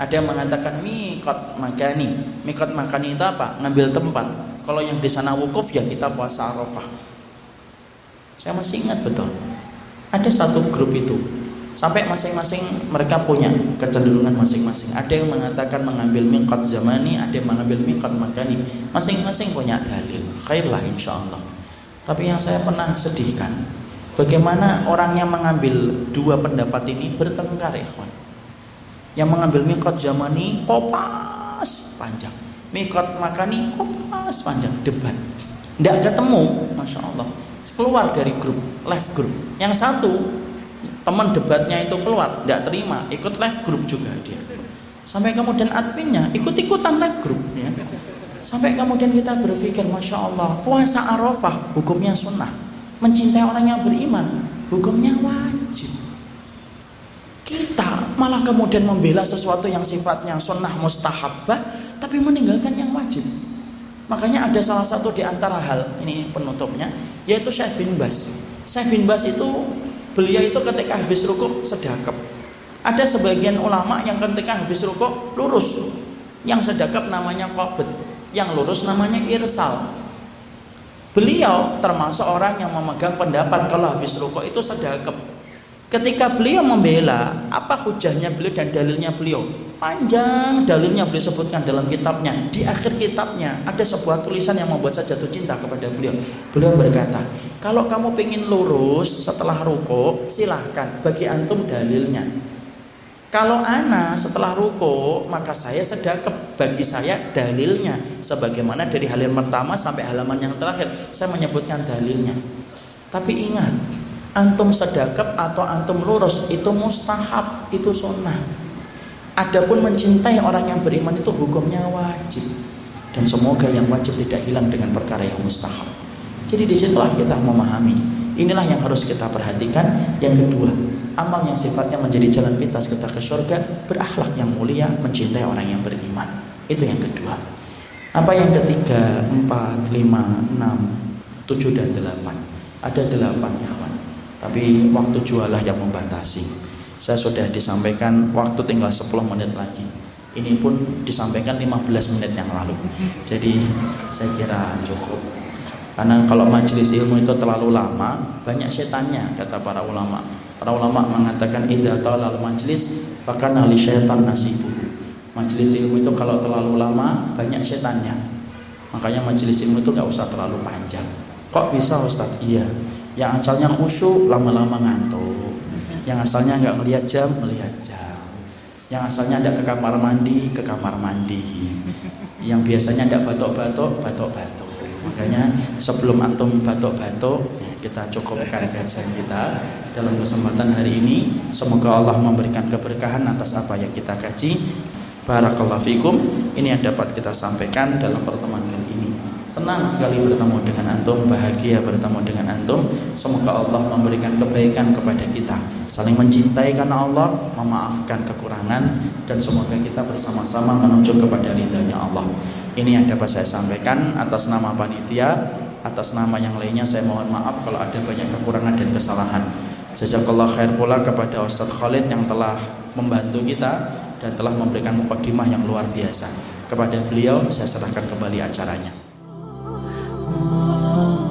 Ada yang mengatakan miqat makani. Miqat makani itu apa? Ngambil tempat. Kalau yang di sana wukuf ya kita puasa Arafah. Saya masih ingat betul. Ada satu grup itu. Sampai masing-masing mereka punya kecenderungan masing-masing. Ada yang mengatakan mengambil miqat zamani, ada yang mengambil miqat makani. Masing-masing punya dalil. Khairlah insya Allah. Tapi yang saya pernah sedihkan, bagaimana orang yang mengambil dua pendapat ini bertengkar, ikhwan. Yang mengambil miqat zamani kopas panjang. Miqat makani kopas panjang debat. Tidak ketemu, masya Allah keluar dari grup live group. Yang satu teman debatnya itu keluar tidak terima ikut live group juga dia. Sampai kemudian adminnya ikut-ikutan live group ya. Sampai kemudian kita berpikir masya Allah puasa arafah hukumnya sunnah. Mencintai orang yang beriman hukumnya wajib. Kita malah kemudian membela sesuatu yang sifatnya sunnah mustahabah tapi meninggalkan yang wajib Makanya ada salah satu di antara hal ini penutupnya yaitu Syekh bin Bas. Syekh bin Bas itu beliau itu ketika habis rukuk sedekap. Ada sebagian ulama yang ketika habis rukuk lurus. Yang sedekap namanya qabd, yang lurus namanya irsal. Beliau termasuk orang yang memegang pendapat kalau habis rukuk itu sedekap. Ketika beliau membela, apa hujahnya beliau dan dalilnya beliau? Panjang dalilnya beliau sebutkan dalam kitabnya. Di akhir kitabnya ada sebuah tulisan yang membuat saya jatuh cinta kepada beliau. Beliau berkata, kalau kamu ingin lurus setelah ruko, silahkan bagi antum dalilnya. Kalau ana setelah ruko, maka saya sedekap bagi saya dalilnya. Sebagaimana dari halaman pertama sampai halaman yang terakhir, saya menyebutkan dalilnya. Tapi ingat, antum sedekap atau antum lurus itu mustahab, itu sunnah. Adapun mencintai orang yang beriman itu hukumnya wajib. Dan semoga yang wajib tidak hilang dengan perkara yang mustahab. Jadi di situlah kita memahami. Inilah yang harus kita perhatikan. Yang kedua, amal yang sifatnya menjadi jalan pintas kita ke surga, berakhlak yang mulia, mencintai orang yang beriman. Itu yang kedua. Apa yang ketiga, empat, lima, enam, tujuh dan delapan? Ada delapan ya tapi waktu jualah yang membatasi. Saya sudah disampaikan waktu tinggal 10 menit lagi. Ini pun disampaikan 15 menit yang lalu. Jadi saya kira cukup. Karena kalau majelis ilmu itu terlalu lama banyak setannya kata para ulama. Para ulama mengatakan idza talal majlis fakana li syaitan nasibu. Majelis ilmu itu kalau terlalu lama banyak setannya. Makanya majelis ilmu itu nggak usah terlalu panjang. Kok bisa Ustaz iya yang asalnya khusyuk lama-lama ngantuk. Yang asalnya nggak ngelihat jam ngelihat jam. Yang asalnya ada ke kamar mandi ke kamar mandi. Yang biasanya ada batuk-batuk batuk-batuk makanya sebelum antum batuk-batuk ya, kita cukupkan kajian kita dalam kesempatan hari ini. Semoga Allah memberikan keberkahan atas apa yang kita kaji. Barakallahu fikum. Ini yang dapat kita sampaikan dalam pertemuan Senang sekali bertemu dengan antum, bahagia bertemu dengan antum. Semoga Allah memberikan kebaikan kepada kita. Saling mencintai karena Allah, memaafkan kekurangan dan semoga kita bersama-sama menuju kepada ridhanya Allah. Ini yang dapat saya sampaikan atas nama panitia, atas nama yang lainnya saya mohon maaf kalau ada banyak kekurangan dan kesalahan. Jazakallah khair pula kepada Ustadz Khalid yang telah membantu kita dan telah memberikan mukadimah yang luar biasa. Kepada beliau saya serahkan kembali acaranya. Oh.